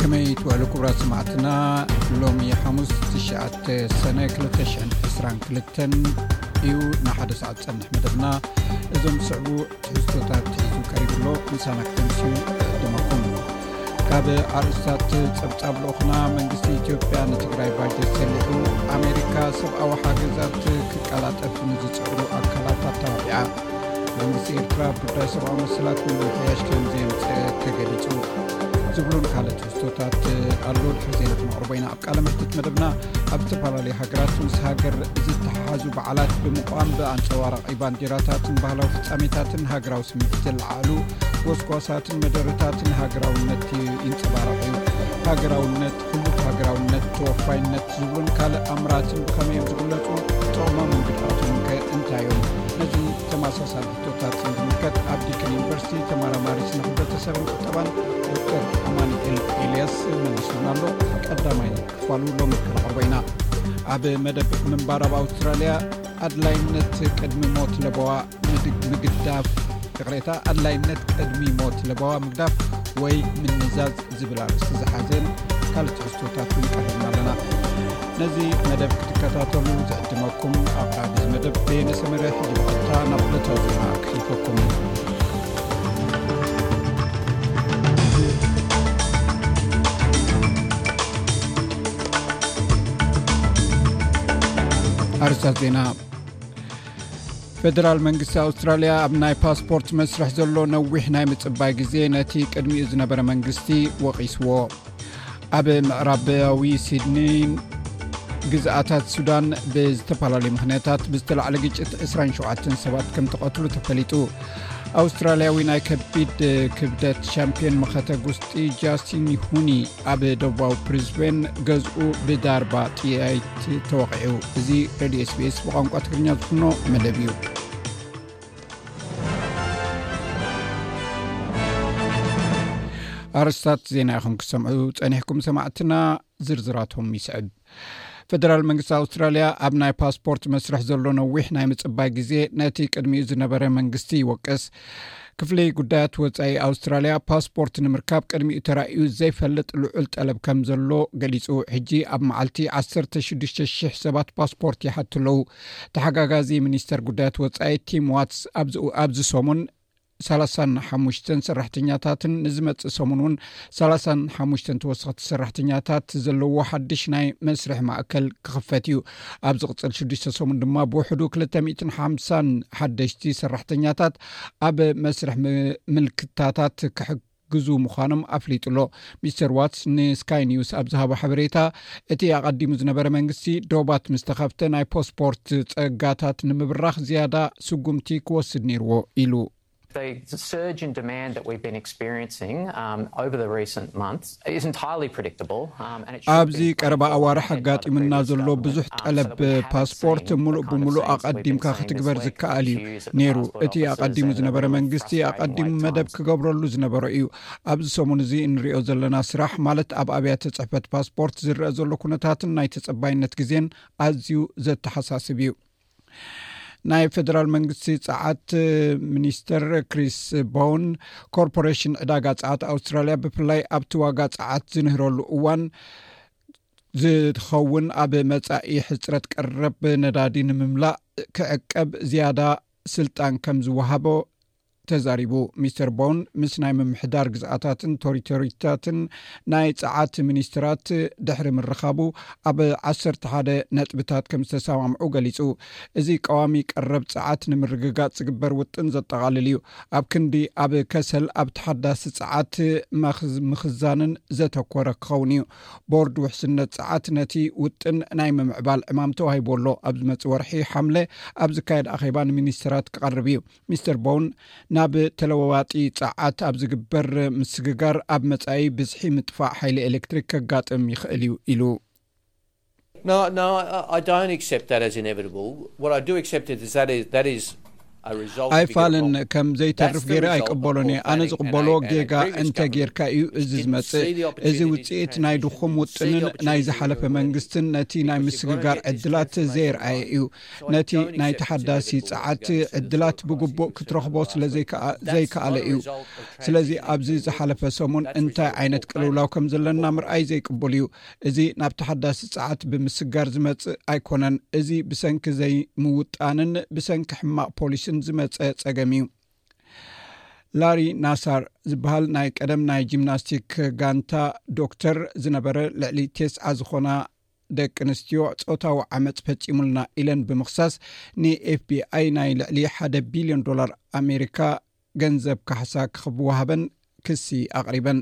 ከመይ ትባህሉ ክቡራት ስማዕትና ሎሚ ሓሙስ ትሸ ሰነ 222 እዩ ንሓደ ሰዓት ፀንሕ መደብና እዞም ዝስዕቡ ትሕዝቶታት ሒዙ ቀሪብሎ ንሳና ክተምስዩ እዕድመኩም ካብ ኣርእስታት ጸብጻብ ልኡኽና መንግስቲ ኢትዮጵያ ንትግራይ ባጀት ሰሊዑ ኣሜሪካ ሰብኣዊ ሓገዛት ክቀላጠፍ ንዝፅዕሩ ኣካላት ኣተባቢዓ መንግስቲ ኤርትራ ጉዳይ ሰብኣዊ መሰላት ንምምሕያሽ ከም ዘየምፅአ ተገሊፁ ዝብሉን ካልኦት ትሕዝቶታት ኣሎ ድሕሪ ዜና ክንቕርቦ ኢና ቃለ መሕትት መደብና ኣብ ዝተፈላለዩ ሃገራት ምስ ሃገር ዝተሓሓዙ በዓላት ብምቋም ብኣንፀዋራቂ ባንዲራታትን ባህላዊ ፍፃሜታትን ሃገራዊ ስሚት ዘለዓሉ ጎስጓሳትን መደርታትን ሃገራውነት ይንፀባረቂ እዩ ሃገራውነት ክሉት ሃገራውነት ተወፋይነት ዝብሉን ካልእ ኣምራትን ብከመይ እዮም ዝግለፁ ጥቕሞም እንግድዖትም ከ እንታይ እዮም ነዚ ተማሳሳል ሕቶታት ዝምልከት ኣብ ዲክን ዩኒቨርሲቲ ተመራማሪ ስነ ሕብረተሰብን ቁጠባን ዶክተር ኣማኒኤል ኤልያስ መሊሱና ኣሎ ቀዳማይ ክፋሉ ሎሚ ክንቐርቦ ኢና ኣብ መደብ ምንባር ኣብ ኣውስትራልያ ኣድላይነት ቅድሚ ሞት ለበዋ ምግዳፍ ይቕሬታ ኣድላይነት ቅድሚ ሞት ለበዋ ምግዳፍ ወይ ምንዛዝ ዝብል ኣርእስቲ ዝሓዘን ካልእ ትሕዝቶታት ን ቀሪብና ኣለና ነዚ መደብ ክትከታተሉ ዝዕድመኩም ኣቅራቢ ዚ መደብ በየነሰመርያ ሕጅብቅታ ናብ ዕለታዊ ዜና ክሕልፈኩም ኣርስታት ዜና ፌደራል መንግስቲ ኣውስትራልያ ኣብ ናይ ፓስፖርት መስርሕ ዘሎ ነዊሕ ናይ ምፅባይ ግዜ ነቲ ቅድሚኡ ዝነበረ መንግስቲ ወቒስዎ ኣብ ምዕራባዊ ሲድኒ ግዝኣታት ሱዳን ብዝተፈላለዩ ምክንያታት ብዝተላዕለ ግጭት 27 ሰባት ከም ተቐትሉ ተፈሊጡ ኣውስትራልያዊ ናይ ከቢድ ክብደት ሻምፒዮን መኸተ ጉስጢ ጃስቲን ሁኒ ኣብ ደቡባዊ ፕሪዝቤን ገዝኡ ብዳርባ ጥያይቲ ተወቂዑ እዚ ሬድዮ ስቤስ ብቋንቋ ትግርኛ ዝፍኖ መደብ እዩ ኣርስታት ዜና ይኹም ክሰምዑ ፀኒሕኩም ሰማዕትና ዝርዝራቶም ይስዕብ ፈደራል መንግስቲ ኣውስትራልያ ኣብ ናይ ፓስፖርት መስርሕ ዘሎ ነዊሕ ናይ ምፅባይ ግዜ ነቲ ቅድሚኡ ዝነበረ መንግስቲ ይወቅስ ክፍሊ ጉዳያት ወፃኢ ኣውስትራልያ ፓስፖርት ንምርካብ ቅድሚኡ ተራእዩ ዘይፈልጥ ልዑል ጠለብ ከም ዘሎ ገሊፁ ሕጂ ኣብ መዓልቲ 16,0000 ሰባት ፓስፖርት ይሓቱ ኣለው ተሓጋጋዚ ሚኒስተር ጉዳያት ወፃኢ ቲም ዋትስ ኣብዚ ሰሙን ሳላሳን ሓሙሽተን ሰራሕተኛታትን ንዝመፅእ ሰሙን እውን ሳላሳን ሓሙሽተን ተወሰኽቲ ሰራሕተኛታት ዘለዎ ሓድሽ ናይ መስርሒ ማእከል ክኽፈት እዩ ኣብ ዝቕፅል ሽዱሽተ ሰሙን ድማ ብውሕዱ 2ሓ ሓደሽቲ ሰራሕተኛታት ኣብ መስርሒ ምልክታታት ክሕክ ግዙ ምዃኖም ኣፍሊጡ'ሎ። ሚስተር ዋትስ ንስካይ ኒውስ ኣብ ዝሃቦ ሓበሬታ፣ እቲ ኣቐዲሙ ዝነበረ መንግስቲ፣ ዶባት ምስ ተኸፍተ ናይ ፖስፖርት ጸጋታት ንምብራኽ ዝያዳ ስጉምቲ ክወስድ ነይርዎ ኢሉ። ኣብዚ ቀረባ ኣዋርሕ ኣጋጢሙና ዘሎ ብዙሕ ጠለብ ፓስፖርት፣ ምሉእ ብምሉእ ኣቐዲምካ ክትግበር ዝከኣል እዩ። ነይሩ። እቲ ኣቐዲሙ ዝነበረ መንግስቲ ኣቐዲሙ መደብ ክገብረሉ ዝነበሮ እዩ። ኣብዚ ሰሙን እዚ እንሪኦ ዘለና ስራሕ ማለት ኣብ ኣብያተ ፅሕፈት ፓስፖርት ዝረአ ዘሎ ኩነታትን ናይ ተፀባይነት ግዜን ኣዝዩ ዘተሓሳስብ እዩ። ናይ ፌደራል መንግስቲ ፀዓት ሚኒስተር ክሪስ ቦውን ኮርፖሬሽን ዕዳጋ ፀዓት ኣውስትራልያ ብፍላይ ኣብቲ ዋጋ ፀዓት ዝንህረሉ እዋን ዝኸውን ኣብ መጻኢ ሕጽረት ቀረብ ነዳዲ ንምምላእ ክዕቀብ ዝያዳ ስልጣን ከም ዝወሃቦ ተዛሪቡ ሚስተር ቦን ምስ ናይ ምምሕዳር ግዝኣታትን ቶሪቶሪታትን ናይ ፀዓት ሚኒስትራት ድሕሪ ምርኻቡ ኣብ 1ሓ ነጥብታት ከም ዝተሰማምዑ ገሊፁ እዚ ቀዋሚ ቀረብ ፀዓት ንምርግጋፅ ዝግበር ውጥን ዘጠቓልል እዩ ኣብ ክንዲ ኣብ ከሰል ኣብ ተሓዳሲ ፀዓት ምኽዛንን ዘተኮረ ክኸውን እዩ ቦርድ ውሕስነት ጸዓት ነቲ ውጥን ናይ ምምዕባል ዕማም ተዋሂብዎ ኣሎ ኣብ ዝመጽእ ወርሒ ሓምለ ኣብ ዝካየድ ኣኼባ ንሚኒስትራት ክቐርብ እዩ ሚስተር ቦውን ናብ ተለወዋጢ ጸዓት ኣብ ዝግበር ምስግጋር ኣብ መጻኢ ብዝሒ ምጥፋእ ሓይሊ ኤሌክትሪክ ከጋጥም ይኽእል እዩ ኢሉ No, no, I don't accept that as inevitable. What I do accept is that is, that is ኣይፋልን ከም ዘይተርፍ ገይረ ኣይቀበሎን እየ ኣነ ዝቕበሎ ጌጋ እንተ ጌርካ እዩ እዚ ዝመፅእ እዚ ውፅኢት ናይ ድኹም ውጥንን ናይ ዝሓለፈ መንግስትን ነቲ ናይ ምስግጋር ዕድላት ዘየርኣየ እዩ ነቲ ናይ ተሓዳሲ ፀዓት ዕድላት ብግቡእ ክትረኽቦ ስለዘይከኣለ እዩ ስለዚ ኣብዚ ዝሓለፈ ሰሙን እንታይ ዓይነት ቅልውላው ከም ዘለና ምርኣይ ዘይቅበሉ እዩ እዚ ናብ ተሓዳሲ ጸዓት ብምስጋር ዝመጽእ ኣይኮነን። እዚ ብሰንኪ ዘይምውጣንን ብሰንኪ ሕማቕ ፖሊሲን ዝመጸ ጸገም እዩ። ላሪ ናሳር ዝበሃል ናይ ቀደም ናይ ጂምናስቲክ ጋንታ ዶክተር ዝነበረ ልዕሊ ቴስዓ ዝኾና ደቂ ኣንስትዮ ፆታዊ ዓመፅ ፈፂሙልና ኢለን ብምክሳስ ንኤፍቢኣይ ናይ ልዕሊ ሓደ ቢልዮን ዶላር ኣሜሪካ ገንዘብ ካሕሳ ክክብዋሃበን ክሲ ኣቕሪበን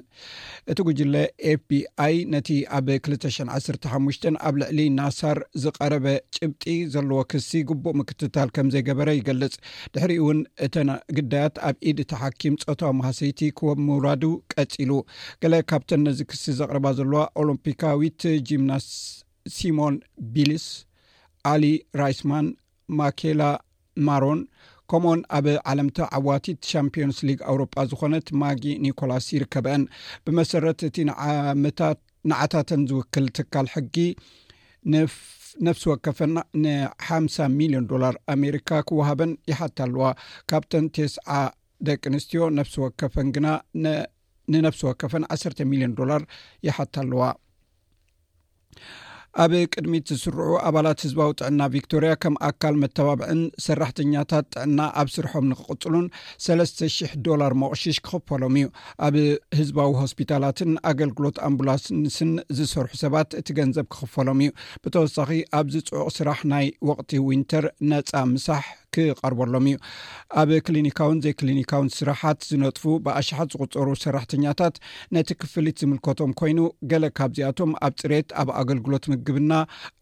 እቲ ጉጅለ ኤፍቢኣይ ነቲ ኣብ 215 ኣብ ልዕሊ ናሳር ዝቀረበ ጭብጢ ዘለዎ ክሲ ግቡእ ምክትታል ከም ዘይገበረ ይገልጽ ድሕሪ እውን እተን ግዳያት ኣብ ኢድ እቲ ሓኪም ፆታዊ መሃሰይቲ ክወብ ምውራዱ ቀፂሉ ገለ ካብተን ነዚ ክሲ ዘቕርባ ዘለዋ ኦሎምፒካዊት ጂምናስ ሲሞን ቢልስ ኣሊ ራይስማን ማኬላ ማሮን ከምኡውን ኣብ ዓለምታ ዓዋቲት ሻምፒዮንስ ሊግ ኣውሮጳ ዝኾነት ማጊ ኒኮላስ ይርከበአን ብመሰረት እቲ ንዓመታት ንዓታተን ዝውክል ትካል ሕጊ ነፍሲ ወከፈን ን50 ሚልዮን ዶላር ኣሜሪካ ክወሃበን ይሓት ኣለዋ ካብተን ቴስዓ ደቂ ኣንስትዮ ነፍሲ ወከፈን ግና ንነፍሲ ወከፈን 1ሰተ ሚልዮን ዶላር ይሓት ኣለዋ ኣብ ቅድሚት ዝስርዑ ኣባላት ህዝባዊ ጥዕና ቪክቶርያ ከም ኣካል መተባብዕን ሰራሕተኛታት ጥዕና ኣብ ስርሖም ንክቕፅሉን 3ለ00 ዶላር መቕሽሽ ክኽፈሎም እዩ ኣብ ህዝባዊ ሆስፒታላትን ኣገልግሎት ኣምቡላንስን ዝሰርሑ ሰባት እቲ ገንዘብ ክኽፈሎም እዩ ብተወሳኺ ኣብዚ ፅዑቕ ስራሕ ናይ ወቅቲ ዊንተር ነፃ ምሳሕ ክቐርበሎም እዩ ኣብ ክሊኒካውን ዘይክሊኒካውን ስራሓት ዝነጥፉ ብኣሽሓት ዝቁፀሩ ሰራሕተኛታት ነቲ ክፍሊት ዝምልከቶም ኮይኑ ገለ ካብዚኣቶም ኣብ ፅሬት ኣብ ኣገልግሎት ምግብና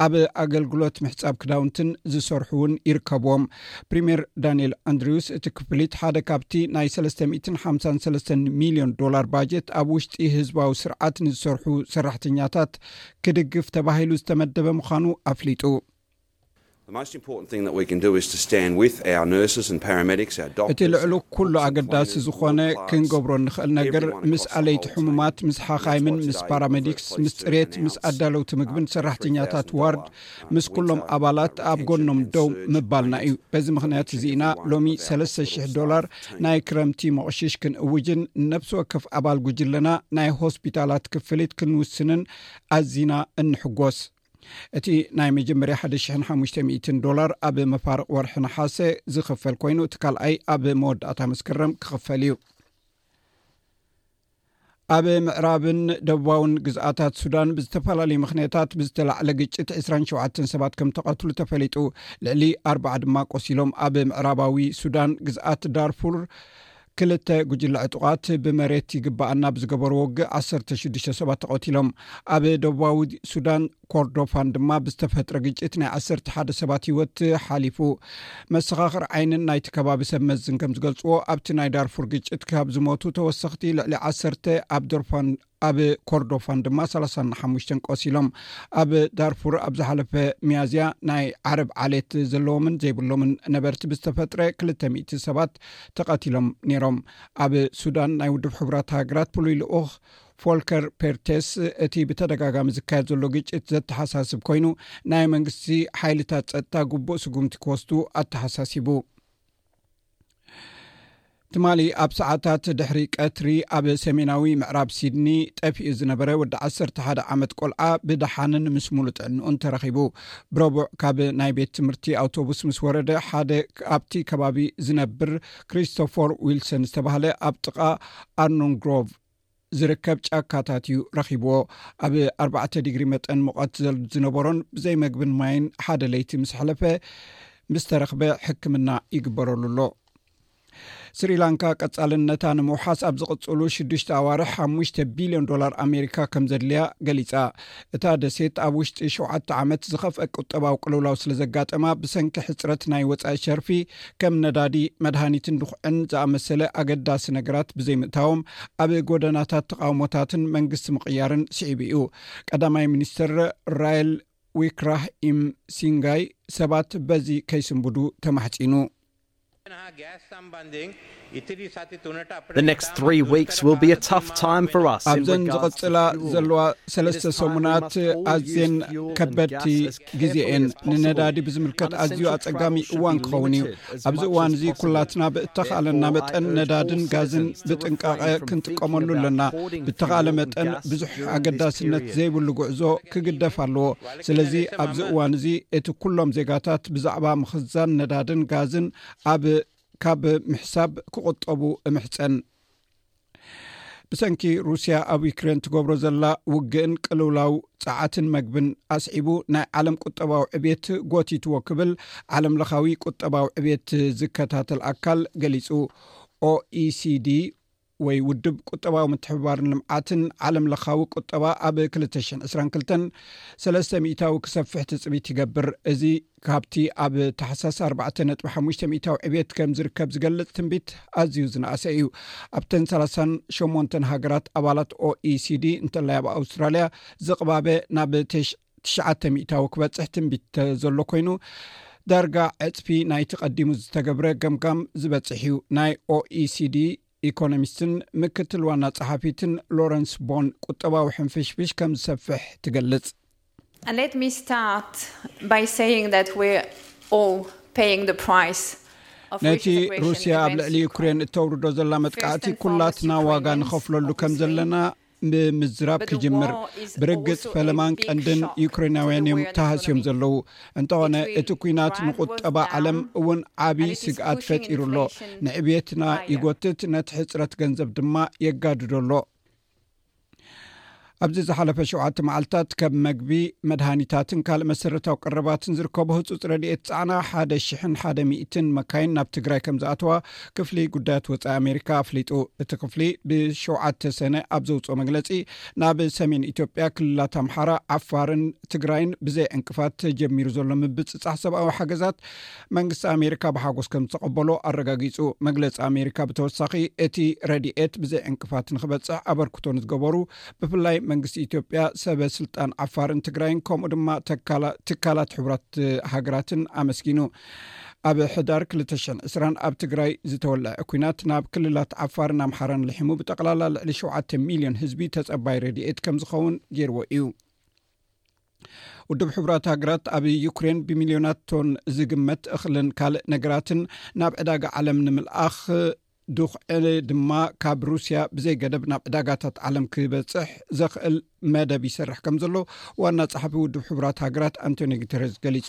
ኣብ ኣገልግሎት ምሕፃብ ክዳውንትን ዝሰርሑ እውን ይርከብዎም ፕሪምየር ዳንኤል ኣንድሪውስ እቲ ክፍሊት ሓደ ካብቲ ናይ 353 ሚሊዮን ዶላር ባጀት ኣብ ውሽጢ ህዝባዊ ስርዓት ንዝሰርሑ ሰራሕተኛታት ክድግፍ ተባሂሉ ዝተመደበ ምዃኑ ኣፍሊጡ እቲ ልዕሉ ኩሉ ኣገዳሲ ዝኾነ ክንገብሮ እንኽእል ነገር ምስ ኣለይቲ ሕሙማት ምስ ሓኻይምን ምስ ፓራመዲክስ ምስ ፅሬት ምስ ኣዳለውቲ ምግብን ሰራሕተኛታት ዋርድ ምስ ኩሎም ኣባላት ኣብ ጎኖም ደው ምባልና እዩ በዚ ምክንያት እዚ ኢና ሎሚ 3ለ00 ዶላር ናይ ክረምቲ መቕሽሽ ክንእውጅን ነብሲ ወከፍ ኣባል ጉጅለና ናይ ሆስፒታላት ክፍሊት ክንውስንን ኣዚና እንሕጎስ እቲ ናይ መጀመርያ 1ደ00 ዶላር ኣብ መፋርቅ ወርሒ ንሓሰ ዝኽፈል ኮይኑ እቲ ካልኣይ ኣብ መወዳእታ መስከረም ክኽፈል እዩ ኣብ ምዕራብን ደቡባውን ግዝኣታት ሱዳን ብዝተፈላለዩ ምክንያታት ብዝተላዕለ ግጭት 27 ሰባት ከም ተቐትሉ ተፈሊጡ ልዕሊ ኣርዓ ድማ ቆሲሎም ኣብ ምዕራባዊ ሱዳን ግዝኣት ዳርፉር ክልተ ጉጅለ ዕጡቓት ብመሬት ይግባኣና ብዝገበርዎ ውግእ ዓሰርተ ሽዱሽተ ሰባት ተቐቲሎም። ኣብ ደቡባዊ ሱዳን ኮርዶፋን ድማ ብዝተፈጥረ ግጭት ናይ ዓሰርተ ሓደ ሰባት ህይወት ሓሊፉ። መሰኻኽር ዓይንን ናይቲ ከባቢ ሰብ መዝን ከም ዝገልጽዎ ኣብቲ ናይ ዳርፉር ግጭት ካብ ዝሞቱ ተወሰኽቲ ልዕሊ ዓሰርተ ኣብ ዶርፋን ኣብ ኮርዶፋን ድማ ሰላሳን ሓሙሽተን ቆሲሎም ኣብ ዳርፉር ኣብ ዝሓለፈ ሚያዝያ ናይ ዓረብ ዓሌት ዘለዎምን ዘይብሎምን ነበርቲ ብዝተፈጥረ ክልተ ሚእቲ ሰባት ተቐቲሎም ነይሮም ኣብ ሱዳን ናይ ውድብ ሕቡራት ሃገራት ፍሉይ ልኡኽ ፎልከር ፔርቴስ እቲ ብተደጋጋሚ ዝካየድ ዘሎ ግጭት ዘተሓሳስብ ኮይኑ ናይ መንግስቲ ሓይልታት ፀጥታ ግቡእ ስጉምቲ ክወስዱ ኣተሓሳሲቡ ትማሊ ኣብ ሰዓታት ድሕሪ ቀትሪ ኣብ ሰሜናዊ ምዕራብ ሲድኒ ጠፊኡ ዝነበረ ወዲ 11 ዓመት ቆልዓ ብደሓንን ምስ ሙሉ ጥዕንኡን ተረኺቡ ብረቡዕ ካብ ናይ ቤት ትምህርቲ ኣውቶቡስ ምስ ወረደ ሓደ ኣብቲ ከባቢ ዝነብር ክሪስቶፈር ዊልሰን ዝተባሃለ ኣብ ጥቓ ኣርኖንግሮቭ ዝርከብ ጫካታት እዩ ረኪብዎ ኣብ ኣርባዕተ ዲግሪ መጠን ሙቐት ዝነበሮን ብዘይ መግብን ማይን ሓደ ለይቲ ምስ ሕለፈ ምስ ተረክበ ሕክምና ይግበረሉ ኣሎ ስሪላንካ ቀፃልነታ ንምውሓስ ኣብ ዝቕፅሉ ሽዱሽተ ኣዋርሕ ሓሙሽተ ቢልዮን ዶላር ኣሜሪካ ከም ዘድልያ ገሊፃ እታ ደሴት ኣብ ውሽጢ ሸውዓተ ዓመት ዝኸፍአ ቁጠባዊ ቅልውላው ስለ ዘጋጠማ ብሰንኪ ሕጽረት ናይ ወጻኢ ሸርፊ ከም ነዳዲ፣ መድሃኒትን ድኹዕን ዝኣመሰለ ኣገዳሲ ነገራት ብዘይምእታዎም ኣብ ጎደናታት ተቓውሞታትን መንግስቲ ምቕያርን ስዒቡ እዩ። ቀዳማይ ሚኒስተር ራይል ዊክራህኢምሲንጋይ ሰባት በዚ ከይስንብዱ ተማሕጺኑ። ኣብዘን ዝቕጽላ ዘለዋ ሰለስተ ሰሙናት ኣዝን ከበድቲ ግዜ እየን ንነዳዲ ብዝምልከት ኣዝዩ ኣጸጋሚ እዋን ክኸውን እዩ ኣብዚ እዋን እዚ ኩላትና ብእተኻለና መጠን ነዳድን ጋዝን ብጥንቃቐ ክንጥቀመሉ ኣለና ብተኻለ መጠን ብዙሕ ኣገዳስነት ዘይብሉ ጉዕዞ ክግደፍ ኣለዎ ስለዚ ኣብዚ እዋን እዚ እቲ ኩሎም ዜጋታት ብዛዕባ ምኽዛን ነዳድን ጋዝን ኣብ ካብ ምሕሳብ ክቁጠቡ እምሕፀን ብሰንኪ ሩስያ ኣብ ዩክሬን ትገብሮ ዘላ ውግእን ቅልውላው ፀዓትን መግብን ኣስዒቡ ናይ ዓለም ቁጠባዊ ዕብት ጎቲትዎ ክብል ዓለም ለኻዊ ቁጠባዊ ዕብት ዝከታተል ኣካል ገሊፁ ኦኢሲዲ ወይ ውድብ ቁጠባዊ ምትሕብባርን ልምዓትን ዓለም ለኻዊ ቁጠባ ኣብ 222 ሰለስተ ሚታዊ ክሰፍሕ ትፅቢት ይገብር እዚ ካብቲ ኣብ ታሕሳስ 4 ነጥቢ ሓሙሽተ ሚታዊ ዕብት ከም ዝርከብ ዝገልፅ ትንቢት ኣዝዩ ዝነእሰ እዩ ኣብተን ሰላሳን ሸሞንተን ሃገራት ኣባላት ኦኢሲዲ እንተላይ ኣብ ኣውስትራልያ ዝቕባበ ናብ ቴሽ ትሽዓተ ሚእታዊ ክበፅሕ ትንቢት ተዘሎ ኮይኑ ዳርጋ ዕፅፊ ናይቲ ቀዲሙ ዝተገብረ ገምጋም ዝበፅሕ እዩ ናይ ኦኢሲዲ ኢኮኖሚስትን ምክትል ዋና ፀሓፊትን ሎረንስ ቦን ቁጠባዊ ሕንፍሽፍሽ ከም ዝሰፍሕ ትገልፅ ነቲ ሩስያ ኣብ ልዕሊ ዩክሬን እተውርዶ ዘላ መጥቃዕቲ ኩላትና ዋጋ ንኸፍለሉ ከም ዘለና ብምዝራብ ክጅምር ብርግፅ ፈለማን ቀንድን ዩክሬናውያን እዮም ተሃስዮም ዘለዉ እንተኾነ እቲ ኩናት ንቁጠባ ዓለም እውን ዓብ ስግኣት ፈጢሩ ኣሎ ንዕብትና ይጎትት ነቲ ሕፅረት ገንዘብ ድማ የጋድዶ ኣሎ ኣብዚ ዝሓለፈ ሸውዓተ መዓልትታት ከም መግቢ መድሃኒታትን ካልእ መሰረታዊ ቅረባትን ዝርከቡ ህፁፅ ረድኤት ፃዕና ሓደ ሽሕን ሓደ ሚእትን መካይን ናብ ትግራይ ከም ዝኣተዋ ክፍሊ ጉዳያት ወፃኢ ኣሜሪካ ኣፍሊጡ እቲ ክፍሊ ብሸውዓተ ሰነ ኣብ ዘውፅኦ መግለፂ ናብ ሰሜን ኢትዮጵያ ክልላት ኣምሓራ ዓፋርን ትግራይን ብዘይ ዕንቅፋት ተጀሚሩ ዘሎ ምብፅፃሕ ሰብኣዊ ሓገዛት መንግስቲ ኣሜሪካ ብሓጎስ ከም ዝተቐበሎ ኣረጋጊፁ መግለፂ ኣሜሪካ ብተወሳኺ እቲ ረድኤት ብዘይ ዕንቅፋት ንክበፅሕ ኣበርክቶ ንዝገበሩ ብፍላይ መንግስቲ ኢትዮጵያ ሰበ ስልጣን ዓፋርን ትግራይን ከምኡ ድማ ትካላት ሕቡራት ሃገራትን ኣመስጊኑ ኣብ ሕዳር ክልተ ሽሕን ዕስራን ኣብ ትግራይ ዝተወልዐ ኲናት ናብ ክልላት ዓፋርን ኣምሓራን ልሒሙ ብጠቕላላ ልዕሊ ሸውዓተ ሚልዮን ህዝቢ ተጸባይ ረድኤት ከም ዝኸውን ገይርዎ እዩ። ውድብ ሕቡራት ሃገራት ኣብ ዩክሬን ብሚልዮናት ቶን ዝግመት እኽልን ካልእ ነገራትን ናብ ዕዳጋ ዓለም ንምልኣኽ ዱኽዒ ድማ ካብ ሩስያ ብዘይ ገደብ ናብ ዕዳጋታት ዓለም ክበፅሕ ዘኽእል መደብ ይሰርሕ ከም ዘሎ ዋና ፀሓፊ ውድብ ሕቡራት ሃገራት ኣንቶኒ ግተረስ ገሊፁ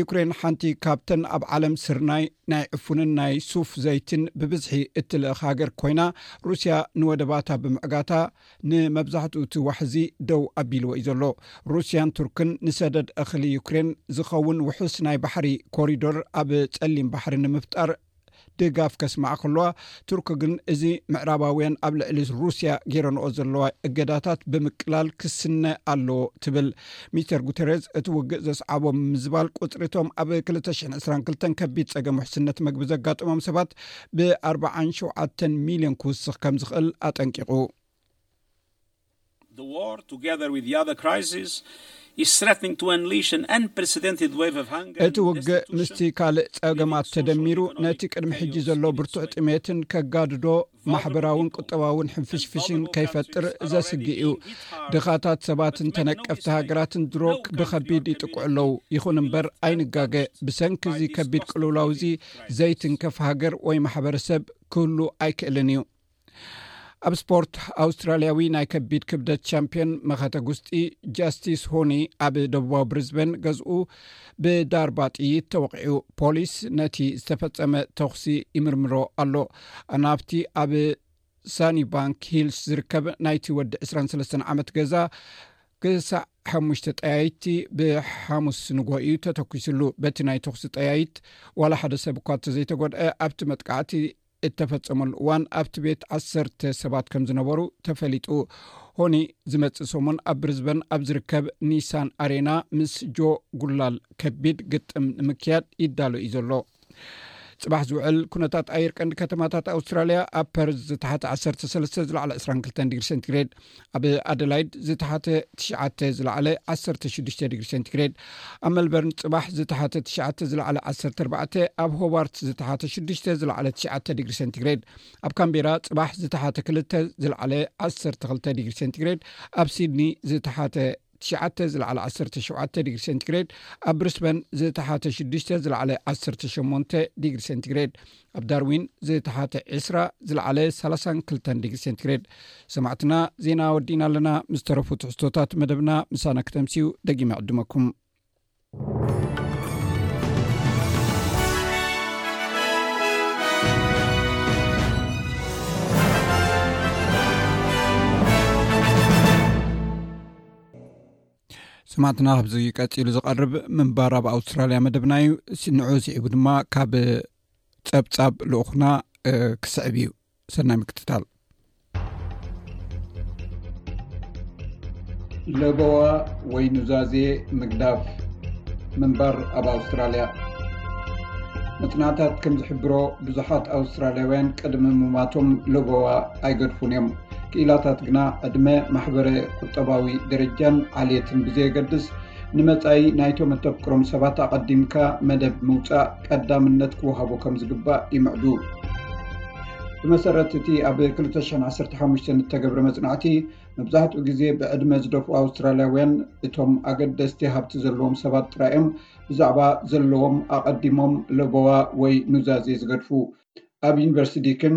ዩክሬን ሓንቲ ካብተን ኣብ ዓለም ስርናይ ናይ ዕፉንን ናይ ሱፍ ዘይትን ብብዝሒ እትልእኽ ሃገር ኮይና ሩስያ ንወደባታ ብምዕጋታ ንመብዛሕትኡ እቲ ዋሕዚ ደው ኣቢልዎ እዩ ዘሎ ሩስያን ቱርክን ንሰደድ እኽሊ ዩክሬን ዝኸውን ውሑስ ናይ ባሕሪ ኮሪዶር ኣብ ፀሊም ባሕሪ ንምፍጣር ድጋፍ ከስምዓ ከለዋ፣ ቱርኪ ግን እዚ ምዕራባውያን ኣብ ልዕሊ ሩስያ ጌረንኦ ዘለዋ እገዳታት ብምቅላል ክስነ ኣለዎ ትብል። ሚስተር ጉተሬዝ እቲ ውግእ ዘስዓቦ ምምዝባል ቁጽሪ እቶም ኣብ ክልተ ሽሕን ዕስራን ክልተን ከቢድ ጸገም ውሕስነት መግቢ ዘጋጠሞም ሰባት ብ ኣርብዓን ሸውዓተን ሚልዮን ክውስኽ ከም ዝኽእል ኣጠንቂቑ። እቲ ውግእ ምስቲ ካልእ ጸገማት ተደሚሩ ነቲ ቅድሚ ሕጂ ዘሎ ብርቱዕ ጥሜትን ከጋድዶ ማሕበራውን ቁጠባውን ሕንፍሽፍሽን ከይፈጥር ዘስግእ እዩ። ድኻታት ሰባትን ተነቀፍቲ ሃገራትን ድሮ ብከቢድ ይጥቅዑ ኣለዉ። ይኹን እምበር ኣይንጋገ ብሰንኪ እዚ ከቢድ ቅልውላው እዚ ዘይትንከፍ ሃገር ወይ ማሕበረሰብ ክህሉ ኣይክእልን እዩ። ኣብ ስፖርት ኣውስትራልያዊ ናይ ከቢድ ክብደት ቻምፒዮን መኸተ ጉስጢ ጃስቲስ ሆኒ ኣብ ደቡባዊ ብሪዝበን ገዝኡ ብዳርባ ጥይት ተወቂዑ ፖሊስ ነቲ ዝተፈፀመ ተኽሲ ይምርምሮ ኣሎ ናብቲ ኣብ ሳኒ ባንክ ሂልስ ዝርከብ ናይቲ ወዲ 23 ዓመት ገዛ ክሳዕ ሓሙሽተ ጠያይቲ ብሓሙስ ንጎ እዩ ተተኪሱሉ በቲ ናይ ተኽሲ ጠያይት ዋላ ሓደ ሰብ እኳ እተዘይተጎድዐ ኣብቲ መጥቃዕቲ እተፈጸመሉ እዋን ኣብቲ ቤት ዓሰርተ ሰባት ከም ዝነበሩ ተፈሊጡ። ሆኒ ዝመጽእ ሰሙን ኣብ ብሪዝበን ኣብ ዝርከብ ኒሳን ኣሬና ምስ ጆ ጉላል ከቢድ ግጥም ንምክያድ ይዳሎ እዩ ዘሎ። ፅባሕ ዝውዕል ኩነታት ኣየር ቀንዲ ከተማታት ኣውስትራልያ ኣብ ፐርዝ ዝተሓተ 13 ዝለዕለ 22 ዲግሪ ሴንቲግሬድ ኣብ ኣደላይድ ዝተሓተ ትሽዓተ ዝለዓለ ዓሰርተ ሽዱሽተ ድግሪ ሰንቲግሬድ ኣብ መልበርን ፅባሕ ዝተሓተ ትሽዓተ ዝለዓለ ዓሰርተ ኣርባዕተ ኣብ ሆባርት ዝተሓተ ሽዱሽተ ዝለዓለ ትሽዓተ ድግሪ ሰንቲግሬድ ኣብ ካምቢራ ፅባሕ ዝተሓተ ክልተ ዝለዓለ ዓሰርተ ክልተ ድግሪ ሰንቲግሬድ ኣብ ሲድኒ ዝተሓተ ትሽዓተ ዝለዓለ ዓሰርተ ሸውዓተ ዲግሪ ሴንቲግሬድ ኣብ ብሪስበን ዝተሓተ ሽዱሽተ ዝለዓለ ዓሰርተ ሸሞንተ ዲግሪ ሴንቲግሬድ ኣብ ዳርዊን ዝተሓተ ዕስራ ዝለዓለ ሰላሳን ክልተን ዲግሪ ሴንቲግሬድ ሰማዕትና ዜና ወዲእና ኣለና ምስ ተረፉ ትሕዝቶታት መደብና ምሳና ክተምስዩ ደጊመ ዕድመኩም ስማዕትና ካብዚ ቀፂሉ ዝቐርብ ምንባር ኣብ ኣውስትራልያ መደብና እዩ ንዑ ስዒቡ ድማ ካብ ፀብፃብ ልኡኹና ክስዕብ እዩ ሰናይ ምክትታል ለበዋ ወይ ኑዛዜ ምግዳፍ ምንባር ኣብ ኣውስትራልያ መፅናዕታት ከም ዝሕብሮ ብዙሓት ኣውስትራልያውያን ቅድሚ ሙማቶም ለበዋ ኣይገድፉን እዮም ክኢላታት ግና ዕድመ ማሕበረ ቁጠባዊ ደረጃን ዓልየትን ብዘየገድስ ንመጻኢ ናይቶም እተፍቅሮም ሰባት ኣቐዲምካ መደብ ምውጻእ ቀዳምነት ክወሃቦ ከም ዝግባእ ይምዕዱ። ብመሰረት እቲ ኣብ 215 እተገብረ መጽናዕቲ መብዛሕትኡ ግዜ ብዕድመ ዝደፍኡ ኣውስትራልያውያን እቶም ኣገደስቲ ሃብቲ ዘለዎም ሰባት ጥራይ እዮም ብዛዕባ ዘለዎም ኣቐዲሞም ለበዋ ወይ ኑዛዜ ዝገድፉ። ኣብ ዩኒቨርሲቲ ዲክን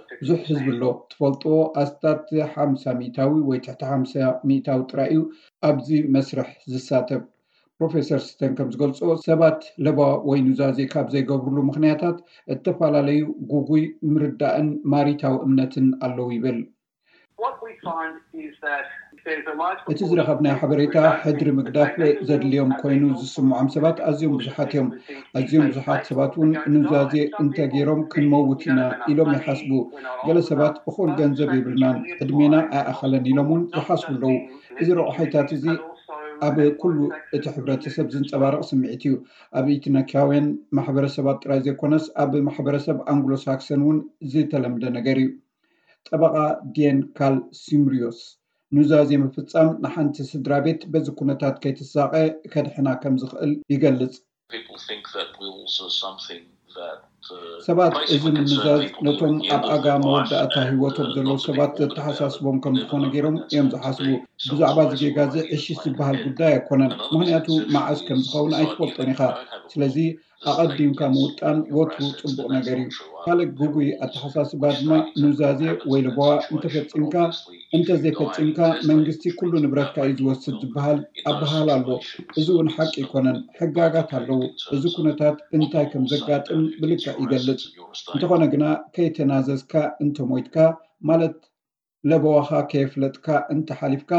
ብዙሕ ህዝቢ ኣሎ ትፈልጥዎ ኣስታት ሓምሳ ሚኢታዊ ወይ ትሕቲ ሓምሳ ሚኢታዊ ጥራይ እዩ ኣብዚ መስርሕ ዝሳተፍ። ፕሮፌሰር ስተን ከም ዝገልጾ ሰባት ለበዋ ወይ ኑዛዜ ካብ ዘይገብርሉ ምኽንያታት እተፈላለዩ ጉጉይ ምርዳእን ማሪታዊ እምነትን ኣለዉ ይብል። እቲ ዝረኸብናዮ ሓበሬታ ሕድሪ ምግዳፍ ዘድልዮም ኮይኑ ዝስምዖም ሰባት ኣዝዮም ብዙሓት እዮም። ኣዝዮም ብዙሓት ሰባት እውን ኑዛዜ እንተገይሮም ክንመውት ኢና ኢሎም ይሓስቡ። ገለ ሰባት እኹል ገንዘብ የብልናን፣ ዕድሜና ኣይኣኸለን ኢሎም እውን ይሓስቡ ኣለዉ። እዚ ረቋሒታት እዚ ኣብ ኩሉ እቲ ሕብረተሰብ ዝንጸባረቕ ስምዒት እዩ፣ ኣብ ኢትነክያውያን ማሕበረሰባት ጥራይ ዘይኮነስ ኣብ ማሕበረሰብ ኣንግሎ-ሳክሰን እውን ዝተለምደ ነገር እዩ። ጠበቓ ዲየን ካል ሲምርዮስ፣ ኑዛዜ ምፍጻም ንሓንቲ ስድራቤት በዚ ኵነታት ከይትሳቐ ከድሕና ከም ዝኽእል ይገልጽ። ሰባት እዚ ምኑዛዝ ነቶም ኣብ ኣጋ መወዳእታ ህይወቶም ዘለዉ ሰባት ዘተሓሳስቦም ከም ዝዀነ ገይሮም እዮም ዝሓስቡ። ብዛዕባ እዚ ጌጋ እዚ ዕሽሽ ዝበሃል ጕዳይ ኣይኰነን፣ ምኽንያቱ መዓስ ከም ዝኸውን ኣይትፈልጦን ኢኻ። ስለዚ ኣቐዲምካ ምውጣን ወትሩ ጽቡቕ ነገር እዩ። ካልእ ግጉይ ኣተሓሳስባ ድማ ኑዛዜ ወይ ለበዋ እንተፈጺምካ እንተዘይፈጺምካ መንግስቲ ኩሉ ንብረትካ እዩ ዝወስድ ዝበሃል ኣበሃህላ ኣሎ። እዚ እውን ሓቂ ኣይኮነን። ሕጋጋት ኣለዉ። እዚ ኩነታት እንታይ ከም ዘጋጥም ብልክዕ ይገልጽ። እንተኾነ ግና ከይተናዘዝካ እንተሞይትካ ማለት፣ ለበዋኻ ከየፍለጥካ እንተ ሓሊፍካ፣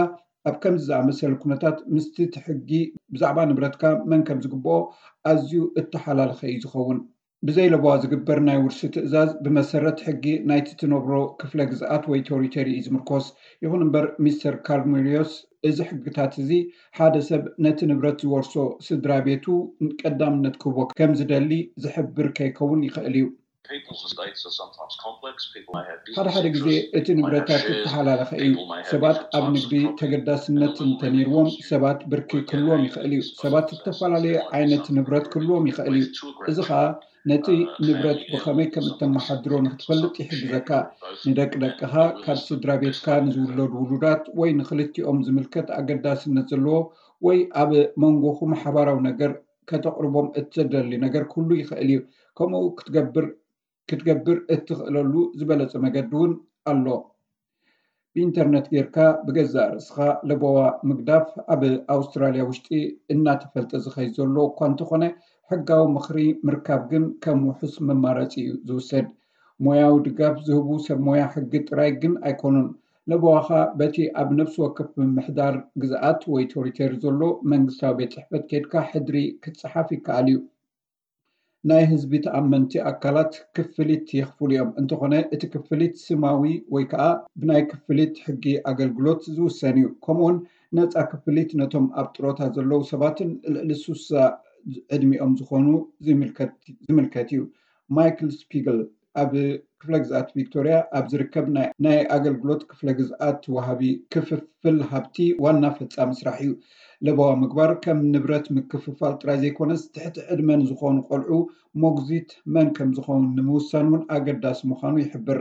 ኣብ ከምዚ ዝኣመሰለ ኵነታት ምስቲ እቲ ሕጊ ብዛዕባ ንብረትካ መን ከም ዝግብኦ ኣዝዩ እተሓላለኸ ኢዩ ዝኸውን። ብዘይ ለበዋ ዝግበር ናይ ውርሲ ትእዛዝ ብመሰረት ሕጊ ናይቲ እትነብሮ ክፍለ ግዝኣት ወይ ተሪቶሪ ኢዩ ዝምርኰስ። ይኹን እምበር ሚስተር ካርንዊልዮስ እዚ ሕግታት እዚ ሓደ ሰብ ነቲ ንብረት ዝወርሶ ስድራ ቤቱ ቀዳምነት ክህቦ ከም ዝደሊ ዝሕብር ከይከውን ይኽእል ኢዩ። ሓደ ሓደ ግዜ እቲ ንብረታት ዝተሓላለኸ እዩ። ሰባት ኣብ ንግዲ ተገዳስነት እንተነይርዎም ሰባት ብርኪ ክህልዎም ይኽእል እዩ። ሰባት ዝተፈላለዩ ዓይነት ንብረት ክህልዎም ይኽእል እዩ። እዚ ኸዓ ነቲ ንብረት ብኸመይ ከም እተመሓድሮ ንኽትፈልጥ ይሕግዘካ። ንደቂ ደቅኻ፣ ካብ ስድራ ቤትካ ንዝውለዱ ውሉዳት ወይ ንኽልቲኦም ዝምልከት ኣገዳስነት ዘለዎ ወይ ኣብ መንጎኹም ሓባራዊ ነገር፣ ከተቕርቦም እትደሊ ነገር ኩሉ ይኸእል እዩ። ከምኡ ክትገብር ክትገብር እትኸእለሉ ዝበለጸ መገዲ እውን ኣሎ። ብኢንተርነት ጌርካ ብገዛእ ርእስኻ ለበዋ ምግዳፍ ኣብ ኣውስትራልያ ውሽጢ እናተፈልጠ ዝኸይድ ዘሎ እኳ እንተኾነ ሕጋዊ ምኽሪ ምርካብ ግን ከም ውሑስ መማረጺ እዩ ዝውሰድ። ሞያዊ ድጋፍ ዝህቡ ሰብ ሞያ ሕጊ ጥራይ ግን ኣይኮኑን። ለበዋኻ በቲ ኣብ ነፍሲ ወከፍ ምምሕዳር፣ ግዝኣት ወይ ቶሪቴሪ ዘሎ መንግስታዊ ቤት ጽሕፈት ኬድካ ሕድሪ ክትጽሓፍ ይከኣል እዩ። ናይ ህዝቢ ተኣመንቲ ኣካላት ክፍሊት የኽፍሉ እዮም፣ እንተኾነ እቲ ክፍሊት ስማዊ ወይ ከኣ ብናይ ክፍሊት ሕጊ ኣገልግሎት ዝውሰን እዩ። ከምኡውን ነጻ ክፍሊት ነቶም ኣብ ጥሮታ ዘለዉ ሰባትን ልዕሊ ስሳ ዕድሚኦም ዝኾኑ ዝምልከት እዩ። ማይክል ስፒግል ኣብ ክፍለ ግዝኣት ቪክቶርያ ኣብ ዝርከብ ናይ ኣገልግሎት ክፍለ ግዝኣት ወሃቢ ክፍፍል ሃብቲ ዋና ፈፃሚ ስራሕ እዩ። ለበዋ ምግባር ከም ንብረት ምክፍፋል ጥራይ ዘይኮነስ ትሕቲ ዕድመ ንዝኾኑ ቆልዑ ሞግዚት መን ከምዝኸውን ንምውሳን እውን ኣገዳሲ ምዃኑ ይሕብር።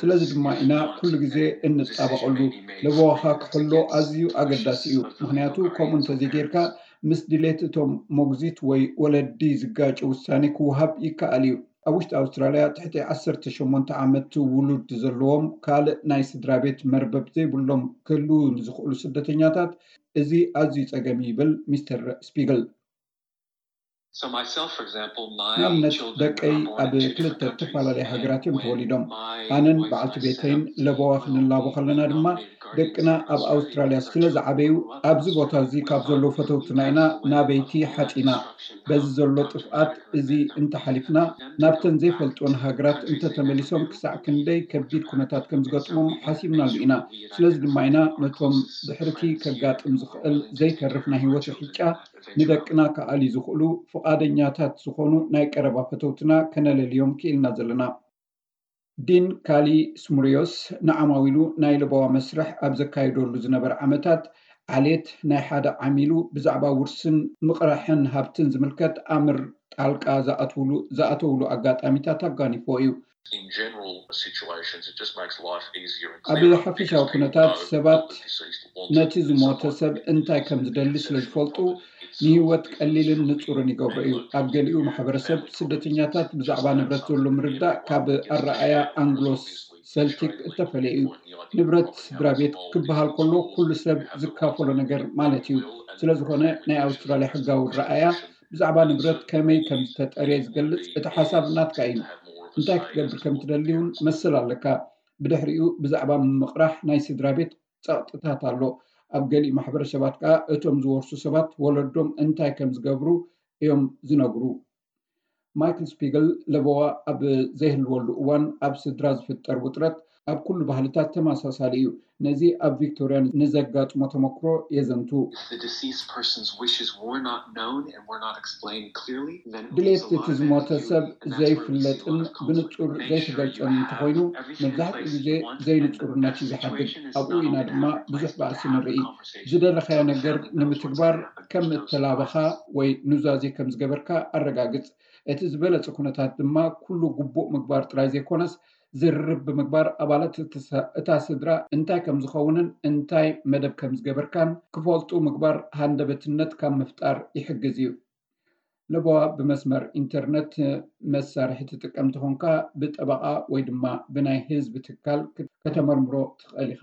ስለዚ ድማ ኢና ኩሉ ግዜ እንጣበቐሉ። ለበዋኻ ክሕሎ ኣዝዩ ኣገዳሲ እዩ፣ ምኽንያቱ ከምኡ እንተዘይጌርካ ምስ ድሌት እቶም ሞግዚት ወይ ወለዲ ዝጋጮ ውሳኔ ክወሃብ ይከኣል እዩ። ኣብ ውሽጢ ኣውስትራልያ ትሕቲ ዓሰርተ ሸሞንተ ዓመት ውሉድ ዘለዎም ካልእ ናይ ስድራቤት መርበብ ዘይብሎም ክህልዉ ንዝኽእሉ ስደተኛታት እዚ ኣዝዩ ጸገም እዩ ይብል ሚስተር ስፒግል። ንኣብነት ደቀይ ኣብ ክልተ እተፈላለየ ሃገራት እዮም ተወሊዶም ኣነን በዓልቲ ቤተይን ለበዋ ክንላቦ ከለና ድማ ደቅና ኣብ ኣውስትራልያ ስለ ዝዓበዩ ኣብዚ ቦታ እዚ ካብ ዘለዉ ፈተውትና ኢና ናበይቲ ሓፂና በዚ ዘሎ ጥፍኣት እዚ እንተሓሊፍና ናብተን ዘይፈልጥወን ሃገራት እንተተመሊሶም ክሳዕ ክንደይ ከቢድ ኩነታት ከም ዝገጥሞም ሓሲብናሉ ኢና ስለዚ ድማ ኢና ነቶም ድሕርቲ ከጋጥም ዝኽእል ዘይተርፍ ናይ ሂወት ርሕጫ ንደቅና ክኣልዩ ዝኽእሉ ፍቓደኛታት ዝኾኑ ናይ ቀረባ ፈተውትና ከነለልዮም ክኢልና ዘለና። ዲን ካሊ ስሙርዮስ ንዓማዊሉ ናይ ለበዋ መስርሕ ኣብ ዘካይደሉ ዝነበረ ዓመታት፣ ዓሌት ናይ ሓደ ዓሚሉ ብዛዕባ ውርስን ምቕራሕን ሃብትን ዝምልከት ኣምር ጣልቃ ዝኣትውሉ ዝኣተውሉ ኣጋጣሚታት ኣጓኒፍዎ እዩ። ኣብ ሓፈሻዊ ኩነታት ሰባት ነቲ ዝሞተ ሰብ እንታይ ከም ዝደሊ ስለ ዝፈልጡ ንሂወት ቀሊልን ንፁርን ይገብሮ እዩ። ኣብ ገሊኡ ማሕበረሰብ ስደተኛታት ብዛዕባ ንብረት ዘሎ ምርዳእ ካብ ኣረኣእያ ኣንግሎ ሰልቲክ እተፈለየ እዩ። ንብረት ስድራ ቤት ክበሃል ከሎ ኩሉ ሰብ ዝካፈሎ ነገር ማለት እዩ። ስለዝኾነ ናይ ኣውስትራልያ ሕጋዊ ኣረኣእያ ብዛዕባ ንብረት ከመይ ከም ዝተጠርየ ዝገልፅ እቲ ሓሳብ ናትካ እዩ። እንታይ ክትገብር ከም እትደሊ እውን መሰል ኣለካ። ብድሕሪኡ ብዛዕባ ምምቕራሕ ናይ ስድራቤት ጸቕጥታት ኣሎ። ኣብ ገሊኡ ማሕበረሰባት ከኣ እቶም ዝወርሱ ሰባት ወለዶም እንታይ ከም ዝገብሩ እዮም ዝነግሩ። ማይክል ስፒግል ለበዋ ኣብ ዘይህልወሉ እዋን ኣብ ስድራ ዝፍጠር ውጥረት ኣብ ኩሉ ባህልታት ተመሳሳሊ እዩ። ነዚ ኣብ ቪክቶርያ ንዘጋጥሞ ተመክሮ የዘንቱ። ድሌት እቲ ዝሞተ ሰብ ዘይፍለጥን ብንጹር ዘይተገልጸን እንተኾይኑ፣ መብዛሕትኡ ግዜ ዘይንጹርነት እዩ ዝሓድግ። ኣብኡ ኢና ድማ ብዙሕ ባእሲ ንርኢ። ዝደለኻዮ ነገር ንምትግባር ከም እተላበኻ ወይ ኑዛዜ ከም ዝገበርካ ኣረጋግጽ። እቲ ዝበለጸ ኩነታት ድማ ኩሉ ግቡእ ምግባር ጥራይ ዘይኮነስ ዝርርብ ብምግባር ኣባላት እታ ስድራ እንታይ ከም ዝኸውንን እንታይ መደብ ከም ዝገበርካን ክፈልጡ ምግባር ሃንደበትነት ካብ ምፍጣር ይሕግዝ እዩ። ለበዋ ብመስመር ኢንተርነት መሳርሒ ትጥቀም እንተኾንካ ብጠበቓ ወይ ድማ ብናይ ህዝቢ ትካል ከተመርምሮ ትኽእል ኢኻ።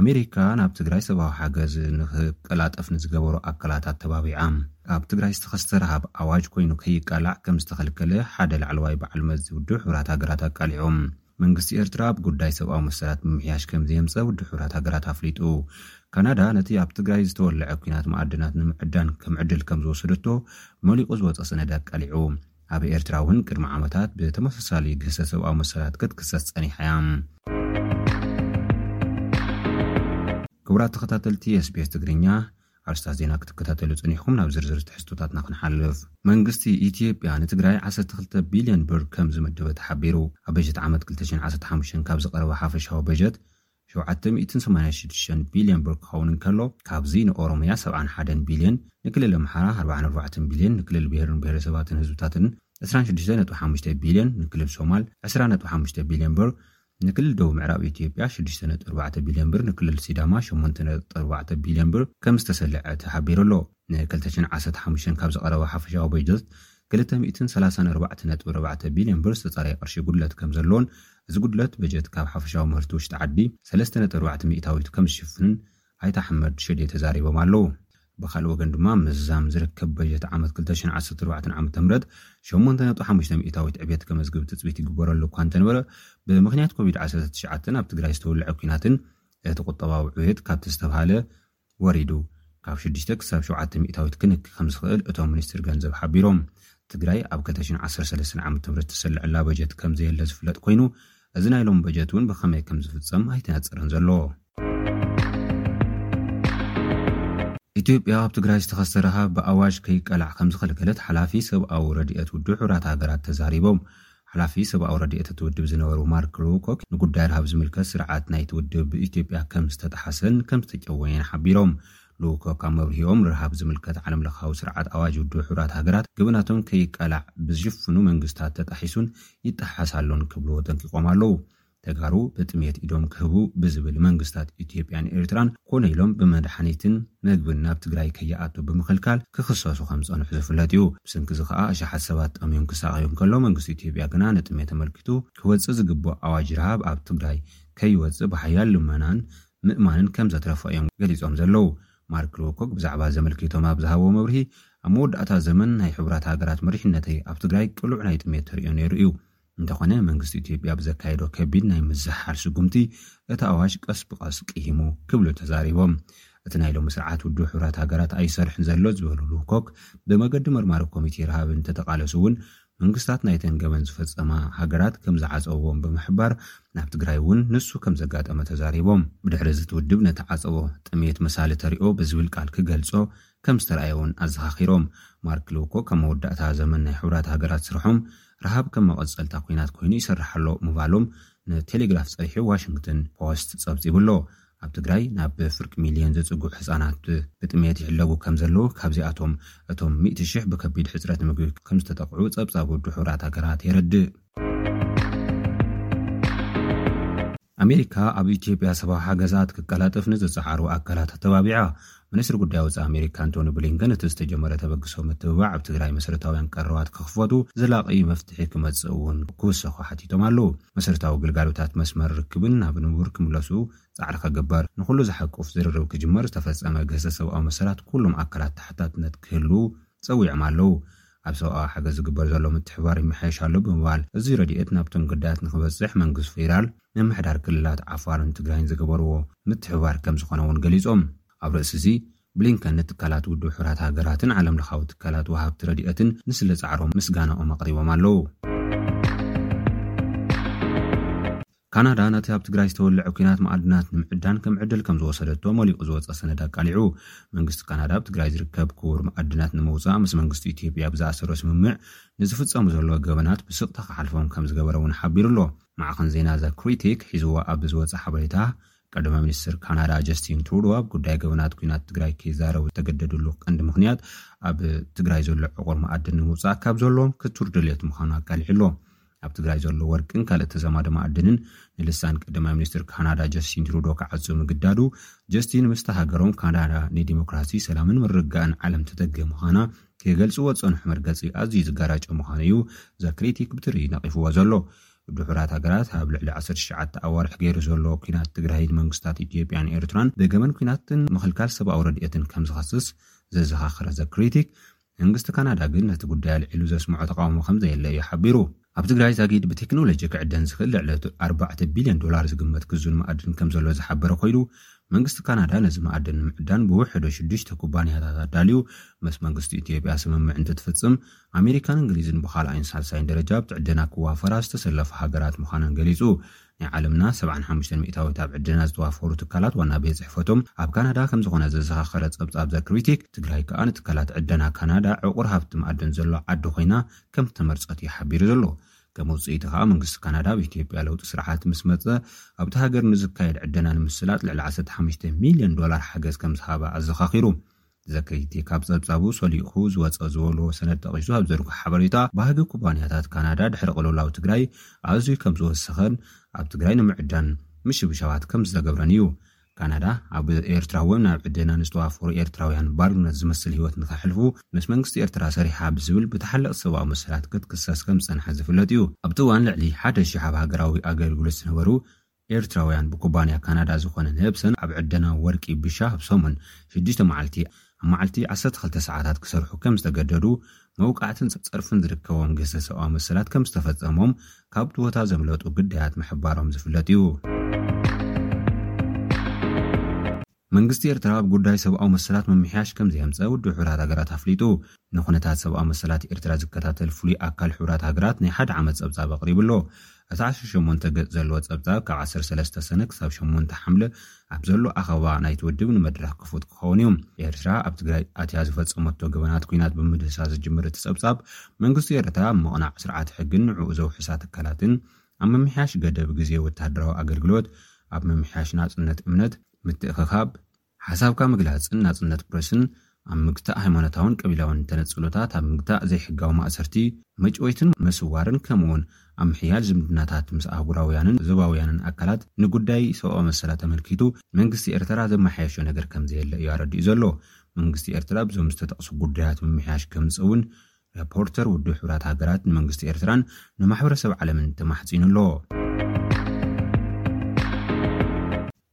ኣሜሪካ ናብ ትግራይ ሰብኣዊ ሓገዝ ንክቀላጠፍ ንዝገበሩ ኣካላት ኣተባቢዓ። ኣብ ትግራይ ዝተኸስተ ረሃብ ኣዋጅ ኮይኑ ከይቃላዕ ከምዝተኸልከለ ሓደ ላዕለዋይ በዓል መዚ ውድብ ሕቡራት ሃገራት ኣቃሊዑ። መንግስቲ ኤርትራ ኣብ ጉዳይ ሰብኣዊ መሰላት ምምሕያሽ ከምዘየምጸ ውድብ ሕቡራት ሃገራት ኣፍሊጡ። ካናዳ ነቲ ኣብ ትግራይ ዝተወለዐ ኲናት መኣድናት ንምዕዳን ከም ዕድል ከምዝወሰደቶ መሊቑ ዝወጸ ሰነድ ኣቃሊዑ። ኣብ ኤርትራ እውን ቅድሚ ዓመታት ብተመሳሳሊ ግህሰት ሰብኣዊ መሰላት ክትክሰስ ጸኒሓ እያ። ክቡራት ተኸታተልቲ SBS ትግርኛ፣ ኣርስታት ዜና ክትከታተሉ ጸኒሕኩም፣ ናብ ዝርዝር ትሕዝቶታትና ክንሓልፍ። መንግስቲ ኢትዮጵያ ንትግራይ ዓሰርተ ክልተ ቢልዮን ብር ከም ዝመደበ ተሓቢሩ። ኣብ በጀት ዓመት ክልተ ሽሕን ዓሰርተ ሓሙሽተን ካብ ዝቐረበ ሓፈሻዊ በጀት ሸውዓተ ሚእትን ሰማንያን ሽዱሽተን ቢልዮን ብር ክኸውን እንከሎ ካብዚ ንኦሮምያ ሰብዓን ሓደን ቢልዮን፣ ንክልል ኣምሓራ ኣርብዓን ኣርባዕተን ቢልዮን፣ ንክልል ብሄርን ብሄረሰባትን ህዝብታትን ዕስራን ሽዱሽተ ነጥቢ ሓሙሽተ ቢልዮን፣ ንክልል ሶማል ዕስራ ነጥቢ ሓሙሽተ ቢልዮን ብር፣ ንክልል ደቡብ ምዕራብ ኢትዮጵያ ሽዱሽተ ነጥቢ ኣርባዕተ ቢልዮን ብር፣ ንክልል ሲዳማ ሸሞንተ ነጥቢ ኣርባዕተ ቢልዮን ብር ከምዝተሰልዐ ተሓቢሩ ኣሎ። ን ክልተ ሽሕን ዓሰርተ ሓሙሽተን ካብ ዝቐረበ ሓፈሻዊ በጀት ክልተ ሚእትን ሰላሳን ኣርባዕተ ነጥቢ ኣርባዕተ ቢልዮን ብር ዝተጻረየ ቅርሺ ጉድለት ከም ዘለዎን እዚ ጉድለት በጀት ካብ ሓፈሻዊ ምህርቲ ውሽጢ ዓዲ ሰለስተ ነጥቢ ኣርባዕተ ሚእታዊት ከም ዝሽፍንን ኣይተ ኣሕመድ ሽዴ ተዛሪቦም ኣለው። ብኻልእ ወገን ድማ ምዝዛም ዝርከብ በጀት ዓመት ክልተ ሽሕን ዓሰርተ ኣርባዕተን ዓመተ ምህረት ሸሞንተ ነጥቢ ሓሙሽተ ሚእታዊት ዕብየት ከመዝግብ ትጽቢት ይግበረሉ እኳ እንተነበረ ብምኽንያት ኮቪድ ዓሰርተ ትሽዓተ ኣብ ትግራይ ዝተወልዐ ኲናትን እቲ ቁጠባዊ ዕብየት ካብቲ ዝተብሃለ ወሪዱ ካብ ሽዱሽተ ክሳብ ሸውዓተ ሚእታዊት ክንኪ ከምዝኽእል እቶም ሚኒስትር ገንዘብ ሓቢሮም። ትግራይ ኣብ ከተ ሽን ዓሰርተ ሰለስተን ዓመተ ምህረት ዝተሰለዐላ በጀት ከምዘየለ ዝፍለጥ ኮይኑ እዚ ናይ ሎሚ በጀት እውን ብኸመይ ከምዝፍፀም ኣይተነፀረን ዘሎ። ኢትዮጵያ ኣብ ትግራይ ዝተኸስተ ረሃብ ብኣዋጅ ከይቀላዕ ከምዝኸልከለት ሓላፊ ሰብኣዊ ረድኤት ውድብ ሕቡራት ሃገራት ተዛሪቦም። ሓላፊ ሰብኣዊ ረድኤት እቲ ውድብ ዝነበሩ ማርክ ሎውኮክ ንጉዳይ ረሃብ ዝምልከት ስርዓት ናይቲ ውድብ ብኢትዮጵያ ከም ዝተጥሓሰን ከም ዝተጨወየን ሓቢሮም። ሎውኮክ ኣብ መብርሂኦም ንረሃብ ዝምልከት ዓለምለኻዊ ስርዓት ኣዋጅ ውድብ ሕቡራት ሃገራት ገበናቶም ከይቃላዕ ብዝሽፍኑ መንግስታት ተጣሒሱን ይጠሓሓስ ኣሎን ክብሉ ኣጠንቂቖም ኣለዉ። ተጋሩ ብጥምየት ኢዶም ክህቡ ብዝብል መንግስታት ኢትዮጵያን ኤርትራን ኮነ ኢሎም ብመድሓኒትን መግብን ናብ ትግራይ ከይኣቱ ብምኽልካል ክኽሰሱ ከምዝጸንሑ ዝፍለጥ እዩ። ብስንኪ'ዚ ከኣ ኣሽሓት ሰባት ጠምዮም ክሳቐዩ እንከለው መንግስቲ ኢትዮጵያ ግና ንጥምየት ኣመልኪቱ ክወጽእ ዝግብኦ ኣዋጅ ረሃብ ኣብ ትግራይ ከይወጽእ ብሓያል ልመናን ምእማንን ከምዘትረፎ እዮም ገሊጾም ዘለው። ማርክ ሎውኮግ ብዛዕባ'ዚ ኣመልኪቶም ኣብ ዝሃብዎ መብርሂ ኣብ መወዳእታ ዘመን ናይ ሕቡራት ሃገራት መሪሕነተይ ኣብ ትግራይ ቅሉዕ ናይ ጥምየት ተርእዮ ነይሩ እዩ። እንተኾነ መንግስቲ ኢትዮጵያ ብዘካየዶ ከቢድ ናይ ምዝሕሓል ስጉምቲ እቲ ኣዋጅ ቀስ ብቐስ ቅይሙ ክብሉ ተዛሪቦም። እቲ ናይ ሎሚ ስርዓት ውድብ ሕቡራት ሃገራት ኣይሰርሕን ዘሎ ዝበሉ ሉውኮክ ብመገዲ መርማሪ ኮሚቴ ረሃብ እንተተቓለሱ እውን መንግስታት ናይተን ገበን ዝፈፀማ ሃገራት ከምዝዓፀውዎም ብምሕባር ናብ ትግራይ እውን ንሱ ከምዘጋጠመ ተዛሪቦም። ብድሕሪ እዚ እቲ ውድብ ነቲ ዓፀቦ ጥምየት መሳሊ ተሪኦ ብዝብል ቃል ክገልፆ ከምዝተርኣየ እውን ኣዘኻኺሮም። ማርክ ሉውኮክ ኣብ መወዳእታ ዘመን ናይ ሕቡራት ሃገራት ስርሖም ረሃብ ከም መቐጸልታ ኲናት ኮይኑ ይሰርሕ ኣሎ ምባሎም ንቴሌግራፍ ጸሪሑ ዋሽንግተን ፖስት ጸብጺቡ ኣሎ። ኣብ ትግራይ ናብ ፍርቂ ሚልዮን ዝጽግዑ ህጻናት ብጥምየት ይሕለቡ ከም ዘለዉ ካብዚኣቶም እቶም ሚእቲ ሽሕ ብከቢድ ሕጽረት ምግቢ ከም ዝተጠቕዑ ጸብጻብ ውድብ ሕቡራት ሃገራት የረድእ። ኣሜሪካ ኣብ ኢትዮጵያ ሰብኣዊ ሓገዛት ክቀላጠፍ ንዝጸዓሩ ኣካላት ኣተባቢዓ። ሚኒስትሪ ጉዳይ ወጻኢ ኣሜሪካ ኣንቶኒ ብሊንከን እቲ ዝተጀመረ ተበግሶ ምትብባዕ ኣብ ትግራይ መሰረታውያን ቀረባት ክኽፈቱ ዘላቒ መፍትሒ ክመጽእ እውን ክውሰኹ ሓቲቶም ኣለዉ። መሰረታዊ ግልጋሎታት መስመር ርክብን ናብ ንቡር ክምለሱ ጻዕሪ ክግበር፣ ንኹሉ ዝሓቁፍ ዝርርብ ክጅመር፣ ዝተፈጸመ ግህሰት ሰብኣዊ መሰላት ኩሎም ኣካላት ተሓታትነት ክህሉ ጸዊዖም ኣለዉ። ኣብ ሰብኣዊ ሓገዝ ዝግበር ዘሎ ምትሕብባር ይመሓየሽ ኣሎ ብምባል፣ እዚ ረድኤት ናብቶም ግዳያት ንኽበጽሕ መንግስቲ ፌዴራል፣ ምምሕዳር ክልላት ዓፋርን ትግራይን ዝገበርዎ ምትሕብባር ከምዝኾነ እውን ገሊጾም። ኣብ ርእሲ እዚ ብሊንከን ንትካላት ውድብ ሕቡራት ሃገራትን ዓለም ለኻዊ ትካላት ወሃብቲ ረድኤትን ንስለ ጻዕሮም ምስጋናኦም ኣቕሪቦም ኣለዉ። ካናዳ ነቲ ኣብ ትግራይ ዝተወልዐ ኲናት መኣድናት ንምዕዳን ከም ዕድል ከም ዝወሰደቶ መሊቑ ዝወጸ ሰነድ ኣቃሊዑ። መንግስቲ ካናዳ ኣብ ትግራይ ዝርከብ ክቡር መኣድናት ንምውጻእ ምስ መንግስቲ ኢትዮጵያ ብዝኣሰሮ ስምምዕ ንዝፍጸሙ ዘሎ ገበናት ብስቕታ ክሓልፎም ከም ዝገበረ'ውን ሓቢሩ'ሎ። ማዕኸን ዜና ዘ ክሪቲክ ሒዝዎ ኣብ ዝወጸ ሓበሬታ፣ ቀዳማይ ሚኒስትር ካናዳ ጀስቲን ትሩዶ ኣብ ጉዳይ ገበናት ኲናት ትግራይ ክይዛረቡ ዝተገደድሉ ቀንዲ ምኽንያት ኣብ ትግራይ ዘሎ ዕቑር መኣድን ንምውጻእ ካብ ዘለዎም ክቱር ድልየት ምዃኑ ኣቃሊዑ'ሎ። ኣብ ትግራይ ዘሎ ወርቅን ካልእ ተዛማዲ ማዕድንን ንልሳን ቀዳማይ ሚኒስትር ካናዳ ጀስቲን ትሩዶ ክዓጽው ምግዳዱ፣ ጀስቲን ምስታ ሃገሮም ካናዳ ንዲሞክራሲ፣ ሰላምን ምርግጋእን ዓለም ትተግህ ምዃና ክገልጽዎ ዝጸንሑ መርገጺ ኣዝዩ ዝጋራጮ ምዃኑ እዩ ዘ ክሪቲክ ብትሪ ነቒፍዎ ዘሎ። ድሑራት ሃገራት ኣብ ልዕሊ ዓሰርተ ትሽዓተ ኣዋርሕ ገይሩ ዘሎ ኲናት ትግራይ ንመንግስታት ኢትዮጵያን ኤርትራን ብገበን ኲናትን ምኽልካል ሰብኣዊ ረድኤትን ከምዝኸስስ ዘዘኻኽር ዘ ክሪቲክ፣ መንግስቲ ካናዳ ግን ነቲ ጉዳይ ኣልዒሉ ዘስምዖ ተቓውሞ ከምዘየለ እዩ ሓቢሩ። ኣብ ትግራይ ዛጊድ ብቴክኖሎጂ ክዕደን ዝኽእል ልዕሊ ኣርባዕተ ቢልዮን ዶላር ዝግመት ክዙን መኣድን ከምዘሎ ዝሓበረ ኮይኑ፣ መንግስቲ ካናዳ ነዚ መኣድን ንምዕዳን ብውሕዱ ሽዱሽተ ኩባንያታት ኣዳልዩ ምስ መንግስቲ ኢትዮጵያ ስምምዕ እንትትፍጽም፣ ኣሜሪካን እንግሊዝን ብኻልኣይን ሳልሳይን ደረጃ ኣብቲ ዕደና ክዋፈራ ዝተሰለፋ ሃገራት ምዃነን ገሊጹ። ናይ ዓለምና ሰብዓን ሓሙሽተን ሚእታዊት ኣብ ዕድና ዝተዋፈሩ ትካላት ዋና ቤት ፅሕፈቶም ኣብ ካናዳ ከምዝኾነ ዘዘኻኸረ ፀብፃብ ዘክሪቲክ፣ ትግራይ ከዓ ንትካላት ዕደና ካናዳ ዕቑር ሃፍቲ መኣድን ዘለዋ ዓዲ ኮይና ከምዝተመርፀት እዩ ሓቢሩ ዘሎ። ከም ውፅኢቲ ከዓ መንግስቲ ካናዳ ኣብ ኢትዮጵያ ለውጢ ስርዓት ምስ መፀ ኣብታ ሃገር ንዝካየድ ዕደና ንምስላጥ ልዕሊ ዓሰርተ ሓሙሽተ ሚልዮን ዶላር ሓገዝ ከምዝሃበ ኣዘኻኺሩ። ዘከይቲ ካብ ጸብጻቡ ሰሊኹ ዝወጸ ዝበሎ ሰነድ ጠቒሱ ኣብ ዘርግሖ ሓበሬታ፣ ባህጊ ኩባንያታት ካናዳ ድሕሪ ቅልውላው ትግራይ ኣዝዩ ከም ዝወሰኸን ኣብ ትግራይ ንምዕዳን ምሽብሻባት ከም ዝተገብረን እዩ። ካናዳ፣ ኣብ ኤርትራ እውን ናብ ዕደና ንዝተዋፈሩ ኤርትራውያን ባርነት ዝመስል ህይወት ንኸሕልፉ ምስ መንግስቲ ኤርትራ ሰሪሓ ብዝብል ብተሓለቕቲ ሰብኣዊ መሰላት ክትክሰስ ከም ዝጸንሐት ዝፍለጥ እዩ። ኣብቲ እዋን ልዕሊ ሓደ ሽሕ ኣብ ሃገራዊ ኣገልግሎት ዝነበሩ፣ ኤርትራውያን ብኩባንያ ካናዳ ዝኾነ ንኤፕሰን ኣብ ዕደና ወርቂ ብሻ ኣብ ሰሙን ሽዱሽተ መዓልቲ ኣብ መዓልቲ ዓሰርተ ክልተ ሰዓታት ክሰርሑ ከም ዝተገደዱ መውቃዕትን ጸርፍን ዝርከቦም ግህሰት ሰብኣዊ መሰላት ከም ዝተፈጸሞም ካብ ጥወታ ዘምለጡ ግዳያት ምሕባሮም ዝፍለጥ'ዩ። መንግስቲ ኤርትራ ኣብ ጉዳይ ሰብኣዊ መሰላት ምምሕያሽ ከምዘየምጸ ውድብ ሕቡራት ሃገራት ኣፍሊጡ። ንኩነታት ሰብኣዊ መሰላት ኤርትራ ዝከታተል ፍሉይ ኣካል ሕቡራት ሃገራት ናይ ሓደ ዓመት ጸብጻብ ኣቕሪቡ ኣሎ። እቲ ዓሰርተ ሸሞንተ ገጽ ዘለዎ ጸብጻብ ካብ ዓሰርተ ሰለስተ ሰነ ክሳብ ሸሞንተ ሓምለ ኣብ ዘሎ ኣኸባ ናይቲ ውድብ ንመድረኽ ክፉት ክኸውን እዩ። ኤርትራ ኣብ ትግራይ ኣትያ ዝፈጸመቶ ገበናት ኩናት ብምድህሳስ ዝጅምር እቲ ጸብጻብ፣ መንግስቲ ኤርትራ ኣብ ምቕናዕ ስርዓተ ሕግን ንዕኡ ዘውሕሳ ትካላትን፣ ኣብ ምምሕያሽ ገደብ ግዜ ወተሃደራዊ ኣገልግሎት፣ ኣብ ምምሕያሽ ናጽነት እምነት፣ ምትእኽኻብ፣ ሓሳብካ ምግላጽን ናጽነት ፕረስን፣ ኣብ ምግታእ ሃይማኖታውን ቀቢላውን ተነጽሎታት፣ ኣብ ምግታእ ዘይሕጋዊ ማእሰርቲ፣ መጭወይትን ምስዋርን፣ ከምኡ'ውን ኣብ ምሕያል ዝምድናታት ምስ ኣህጉራውያንን ዞባውያንን ኣካላት ንጉዳይ ሰብኣዊ መሰላት ኣመልኪቱ መንግስቲ ኤርትራ ዘመሓየሾ ነገር ከምዘየለ እዩ ኣረዲኡ ዘሎ። መንግስቲ ኤርትራ ብዞም ዝተጠቕሱ ጉዳያት ምምሕያሽ ከምጽእ'ውን ረፖርተር ውድብ ሕቡራት ሃገራት ንመንግስቲ ኤርትራን ንማሕበረሰብ ዓለምን ተማሕጺኑ ኣሎ።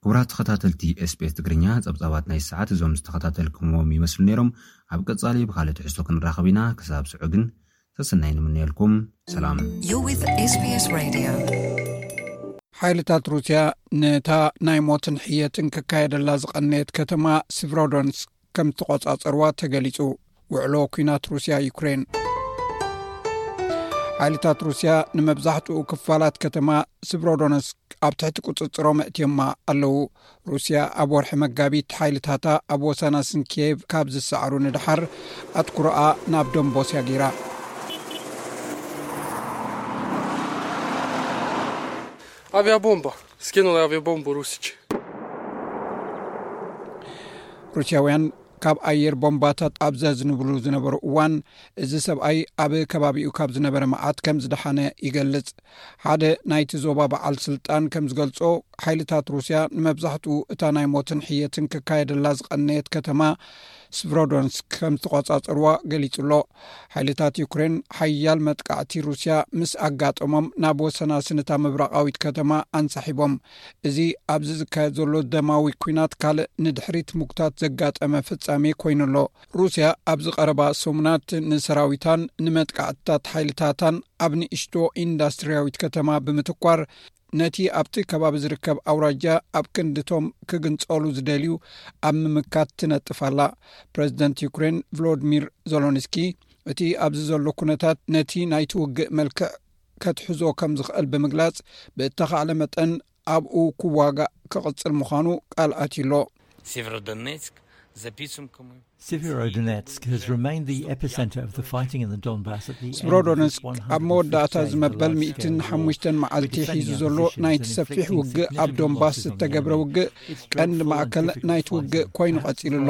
ክቡራት ተኸታተልቲ ኤስቢኤስ ትግርኛ ጸብጻባት ናይዚ ሰዓት እዞም ዝተኸታተልክምዎም ይመስሉ ነይሮም። ኣብ ቀጻሊ ብኻልእ ትሕዝቶ ክንራኸብ ኢና። ክሳብ ስዑ ግን ሰሰናይ ንምነየልኩም። ሰላም። You're with SBS Radio. ሓይልታት ሩስያ ነታ ናይ ሞትን ሕየትን ክካየደላ ዝቐነየት ከተማ ሲቭሮዶንስክ ከም ዝተቆጻጸርዋ ተገሊጹ ውዕሎ ኩናት ሩስያ ዩክሬን ሓይልታት ሩስያ ንመብዛሕትኡ ክፋላት ከተማ ስብሮዶነስ ኣብ ትሕቲ ቁፅፅሮ መእትዮማ ኣለው ሩስያ ኣብ ወርሒ መጋቢት ሓይልታታ ኣብ ወሳና ስንኬቭ ካብ ዝሰዕሩ ንድሓር ኣትኩሮኣ ናብ ደንቦስያ ገይራ ኣብያ ቦምባ ስኪኑለ ኣቪቦምቡ ሩስች ሩስያውያን ካብ ኣየር ቦምባታት ኣብ ዘዝንብሉ ዝነበሩ እዋን እዚ ሰብኣይ ኣብ ከባቢኡ ካብ ዝነበረ መዓት ከም ዝደሓነ ይገልጽ ሓደ ናይቲ ዞባ በዓል ስልጣን ከም ዝገልጾ ሓይልታት ሩስያ ንመብዛሕትኡ እታ ናይ ሞትን ሕየትን ክካየደላ ዝቐነየት ከተማ ስቭሮዶንስ ከም ዝተቋጻጸርዋ ገሊጹ ኣሎ ሓይልታት ዩክሬን ሓያል መጥቃዕቲ ሩስያ ምስ ኣጋጠሞም ናብ ወሰናስንታ ምብራቃዊት ከተማ ኣንሳሒቦም እዚ ኣብዚ ዝካየድ ዘሎ ደማዊ ኩናት ካልእ ንድሕሪት ምጉታት ዘጋጠመ ፍጻሜ ኮይኑ ኣሎ ሩስያ ኣብዚ ቀረባ ሰሙናት ንሰራዊታን ንመጥቃዕትታት ሓይልታታን ኣብ ንእሽቶ ኢንዳስትርያዊት ከተማ ብምትኳር ነቲ ኣብቲ ከባቢ ዝርከብ ኣውራጃ ኣብ ክንዲቶም ክግንጸሉ ዝደልዩ ኣብ ምምካት ትነጥፍ ኣላ ፕረዚደንት ዩክሬን ቭሎድሚር ዘሎንስኪ እቲ ኣብዚ ዘሎ ኩነታት ነቲ ናይ ትውግእ መልክዕ ከትሕዞ ከም ዝኽእል ብምግላጽ ብእተኻእለ መጠን ኣብኡ ክዋጋእ ክቕጽል ምዃኑ ቃል ኣትዩ ኣሎ Severodonetsk has remained the epicenter of the fighting in the Donbass at the Severodonetsk ኣብ መወዳእታ ዝመበል ሚእትን ሓሙሽተን መዓልቲ ሒዙ ዘሎ ናይቲ ሰፊሕ ውግእ ኣብ ዶንባስ ዝተገብረ ውግእ ቀንዲ ማእከል ናይቲ ውግእ ኮይኑ ቀጺሉ ኣሎ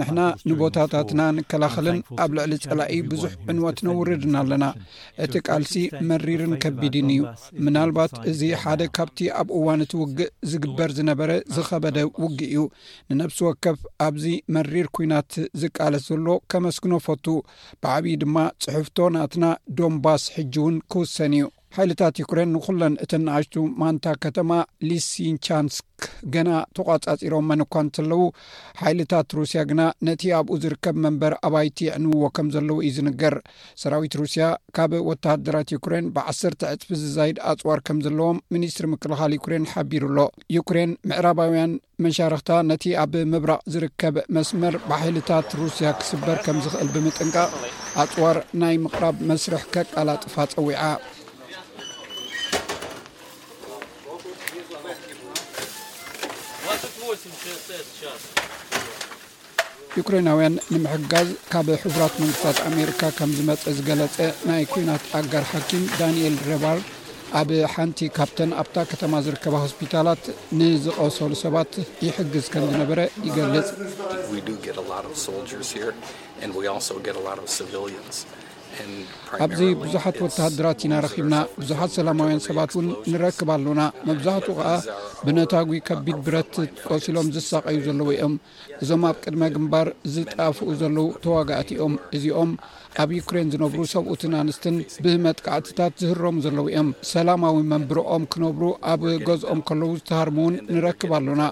ንሕና ንቦታታትና ንከላኸልን ኣብ ልዕሊ ጸላኢ ብዙሕ ዕንወት ነውርድን ኣለና እቲ ቃልሲ መሪርን ከቢድን እዩ ምናልባት እዚ ሓደ ካብቲ ኣብ እዋን እቲ ውግእ ዝግበር ዝነበረ ዝኸበደ ውግእ እዩ ንነብሲ ወከፍ ኣብዚ መሪር ኩናት ዝቃለስ ዘሎ ከመስግኖ ፈቱ ብዓብዪ ድማ ፅሑፍቶ ናትና ዶንባስ ሕጂ እውን ክውሰን እዩ ሓይልታት ዩክሬን ንኩለን እተ ንኣሽቱ ማንታ ከተማ ሊሲንቻንስክ ገና ተቋፃፂሮም መን እኳ እንተለዉ ሓይልታት ሩስያ ግና ነቲ ኣብኡ ዝርከብ መንበር ኣባይቲ ይዕንውዎ ከም ዘለዉ እዩ ዝንገር ሰራዊት ሩስያ ካብ ወተሃደራት ዩክሬን ብዓሰርተ ዕፅፊ ዝዛይድ ኣፅዋር ከም ዘለዎም ሚኒስትሪ ምክልኻል ዩክሬን ሓቢሩ ኣሎ ዩክሬን ምዕራባውያን መሻርክታ ነቲ ኣብ ምብራቅ ዝርከብ መስመር ብሓይልታት ሩስያ ክስበር ከም ዝኽእል ብምጥንቃቅ ኣፅዋር ናይ ምቕራብ መስርሕ ከቃላጥፋ ፀዊዓ ዩክሬናውያን ንምሕጋዝ ካብ ሕቡራት መንግስታት ኣሜሪካ ከም ዝመጸ ዝገለጸ ናይ ኲናት ኣጋር ሓኪም ዳንኤል ረባር ኣብ ሓንቲ ካብተን ኣብታ ከተማ ዝርከባ ሆስፒታላት ንዝቘሰሉ ሰባት ይሕግዝ ከም ዝነበረ ይገልጽ። ኣብዚ ብዙሓት ወተሃደራት ኢና ረኺብና፣ ብዙሓት ሰላማውያን ሰባት እውን ንረክብ ኣሎና። መብዛሕትኡ ኸኣ ብነታጒ ከቢድ ብረት ቈሲሎም ዝሳቐዩ ዘለዉ እዮም። እዞም ኣብ ቅድመ ግንባር ዝጣፍኡ ዘለዉ ተዋጋእቲ እዮም እዚኦም ኣብ ዩክሬን ዝነብሩ ሰብኡትን ኣንስትን ብመጥቃዕትታት ዝህረሙ ዘለዉ እዮም ሰላማዊ መንብሮኦም ክነብሩ ኣብ ገዝኦም ከለዉ ዝተሃርሙ እውን ንረክብ ኣሎና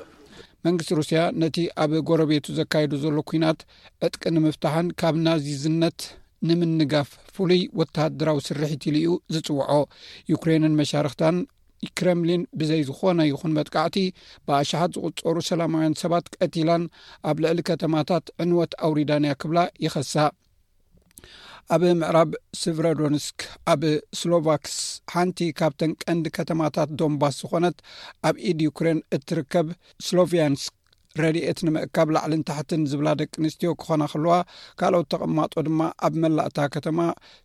መንግስቲ ሩስያ ነቲ ኣብ ጎረቤቱ ዘካየዱ ዘሎ ኩናት ዕጥቂ ንምፍታሕን ካብ ናዚዝነት ንምንጋፍ ፍሉይ ወተሃደራዊ ስርሒት ኢሉ እዩ ዝፅውዖ ዩክሬንን መሻርክታን ክረምሊን ብዘይ ዝኾነ ይኹን መጥቃዕቲ ብኣሽሓት ዝቁፀሩ ሰላማውያን ሰባት ቀቲላን ኣብ ልዕሊ ከተማታት ዕንወት ኣውሪዳን እያ ክብላ ይኸሳ ኣብ ምዕራብ ስቭረዶንስክ ኣብ ስሎቫክስ ሓንቲ ካብተን ቀንዲ ከተማታት ዶንባስ ዝኾነት ኣብ ኢድ ዩክሬን እትርከብ ስሎቭያንስክ ረድኤት ንምእካብ ላዕልን ታሕትን ዝብላ ደቂ ኣንስትዮ ክኾና ከለዋ ካልኦት ተቐማጦ ድማ ኣብ መላእታ ከተማ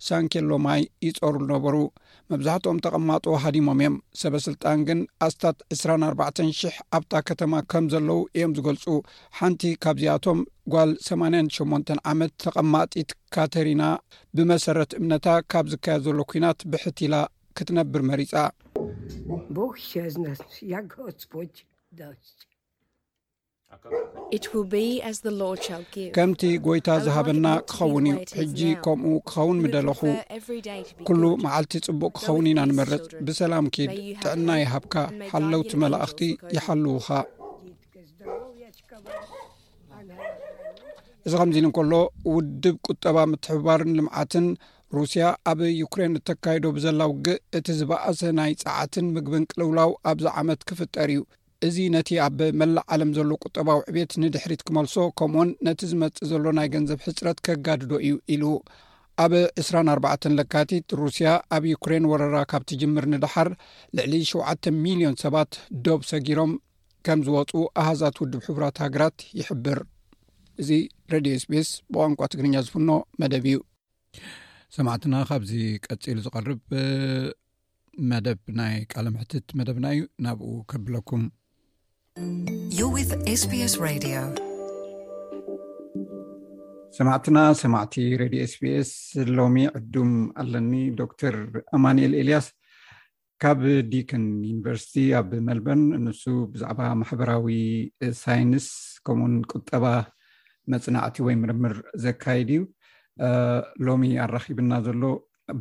ሻንኬሎ ማይ ይፀሩ ነበሩ መብዛሕትኦም ተቐማጦ ሃዲሞም እዮም ሰበስልጣን ግን ኣስታት 24ሽ ኣብታ ከተማ ከም ዘለዉ እዮም ዝገልፁ ሓንቲ ካብዚኣቶም ጓል 88 ዓመት ተቐማጢት ካተሪና ብመሰረት እምነታ ካብ ዝካየድ ዘሎ ኩናት ብሕትላ ክትነብር መሪፃ ከምቲ ጐይታ ዝሃበና ክኸውን እዩ ሕጂ ከምኡ ክኸውን ምደለኹ ኩሉ መዓልቲ ጽቡቅ ክኸውን ኢና ንመርጽ ብሰላም ኪድ ጥዕና ይሃብካ ሓለውቲ መላእኽቲ ይሓልውኻ እዚ ከምዚ ኢሉ እንከሎ ውድብ ቁጠባ ምትሕብባርን ልምዓትን ሩስያ ኣብ ዩክሬን እተካይዶ ብዘላ ውግእ እቲ ዝበኣሰ ናይ ጸዓትን ምግብን ቅልውላው ኣብዚ ዓመት ክፍጠር እዩ እዚ ነቲ ኣብ መላእ ዓለም ዘሎ ቁጠባዊ ዕቤት ንድሕሪት ክመልሶ ከምኡውን ነቲ ዝመጽእ ዘሎ ናይ ገንዘብ ሕፅረት ከጋድዶ እዩ ኢሉ ኣብ 24 ለካቲት ሩስያ ኣብ ዩክሬን ወረራ ካብ ትጅምር ንደሓር ልዕሊ 7ተ ሚልዮን ሰባት ዶብ ሰጊሮም ከም ዝወፁ ኣሃዛት ውድብ ሕቡራት ሃገራት ይሕብር እዚ ረድዮ ስቤስ ብቋንቋ ትግርኛ ዝፍኖ መደብ እዩ ሰማዕትና ካብዚ ቀፂሉ ዝቐርብ መደብ ናይ ቃለ ምሕትት መደብና እዩ ናብኡ ከብለኩም ሰማዕትና ሰማዕቲ ሬድዮ ስቢስ ሎሚ ዕዱም ኣለኒ ዶክተር ኣማንኤል ኤልያስ ካብ ዲክን ዩኒቨርሲቲ ኣብ መልበርን ንሱ ብዛዕባ ማሕበራዊ ሳይንስ ከምኡውን ቁጠባ መፅናዕቲ ወይ ምርምር ዘካይድ እዩ ሎሚ ኣራኪብና ዘሎ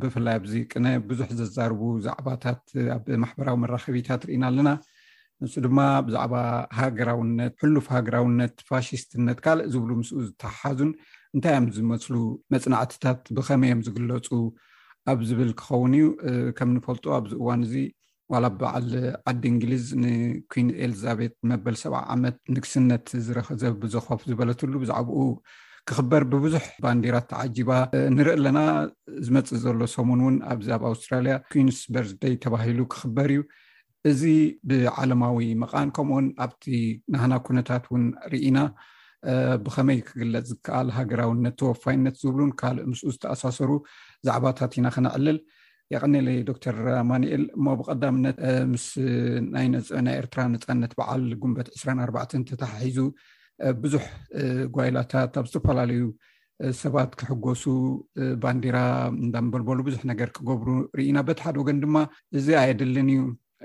ብፍላይ ኣብዚ ቅነ ብዙሕ ዘዛርቡ ዛዕባታት ኣብ ማሕበራዊ መራከቢታት ርኢና ኣለና ንሱ ድማ ብዛዕባ ሃገራውነት፣ ሕሉፍ ሃገራውነት፣ ፋሽስትነት ካልእ ዝብሉ ምስኡ ዝተሓሓዙን እንታይ እዮም ዝመስሉ መፅናዕትታት ብኸመይ እዮም ዝግለፁ ኣብ ዝብል ክኸውን እዩ ከም ንፈልጦ ኣብዚ እዋን እዚ ዋላ በዓል ዓዲ እንግሊዝ ንኩን ኤልዛቤት መበል ሰብዓ ዓመት ንግስነት ዝረዘብዘኮፍ ዝበለትሉ ብዛዕባኡ ክኽበር ብብዙሕ ባንዲራ ተዓጂባ ንርኢ ኣለና ዝመፅእ ዘሎ ሰሙን እውን ኣብዚ ኣብ ኣውስትራልያ ኩንስ በርዝደይ ተባሂሉ ክኽበር እዩ እዚ ብዓለማዊ መቓን ከምኡውን ኣብቲ ናህና ኩነታት እውን ርኢና ብኸመይ ክግለፅ ዝከኣል ሃገራውነት ተወፋይነት ዝብሉን ካልእ ምስኡ ዝተኣሳሰሩ ዛዕባታት ኢና ክነዕልል የቐኒለይ ዶክተር ኣማኒኤል እሞ ብቐዳምነት ምስ ናይ ናይ ኤርትራ ነፃነት በዓል ጉንበት 24 ተተሓሒዙ ብዙሕ ጓይላታት ኣብ ዝተፈላለዩ ሰባት ክሕጎሱ ባንዲራ እንዳንበልበሉ ብዙሕ ነገር ክገብሩ ርኢና በቲ ሓደ ወገን ድማ እዚ ኣየድልን እዩ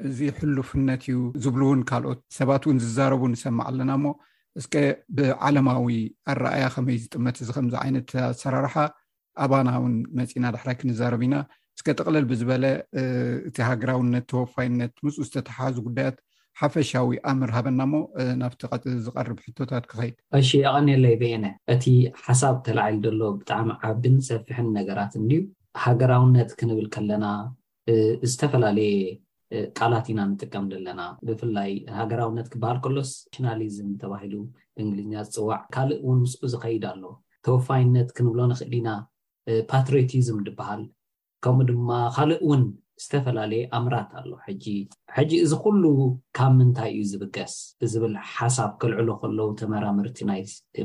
እዚ ሕሉፍነት እዩ ዝብሉ እውን ካልኦት ሰባት እውን ዝዛረቡ ንሰማዕ ኣለና እሞ እስከ ብዓለማዊ ኣረኣያ ከመይ ዝጥመት እዚ ከምዚ ዓይነት ኣሰራርሓ ኣባና እውን መፂና ዳሕራይ ክንዛረብ ኢና እስከ ጥቕለል ብዝበለ እቲ ሃገራውነት ተወፋይነት ምስ ዝተተሓዙ ጉዳያት ሓፈሻዊ ኣምር ሃበና እሞ ናብቲ ቀጥ ዝቐርብ ሕቶታት ክኸይድ እሺ የቐንየለይ በየነ እቲ ሓሳብ ተላዒሉ ዘሎ ብጣዕሚ ዓብን ሰፊሕን ነገራት እንድዩ ሃገራውነት ክንብል ከለና ዝተፈላለየ ቃላት ኢና ንጥቀም ዘለና ብፍላይ ሃገራውነት ክበሃል ከሎስ ሽናሊዝም ተባሂሉ ብእንግሊዝኛ ዝፅዋዕ ካልእ እውን ምስኡ ዝኸይድ ኣሎ ተወፋይነት ክንብሎ ንኽእል ኢና ፓትሪዮቲዝም ድበሃል ከምኡ ድማ ካልእ ውን ዝተፈላለየ ኣምራት ኣሎ ሕጂ ሕጂ እዚ ኩሉ ካብ ምንታይ እዩ ዝብገስ ዝብል ሓሳብ ከልዕሉ ከለው ተመራመርቲ ናይ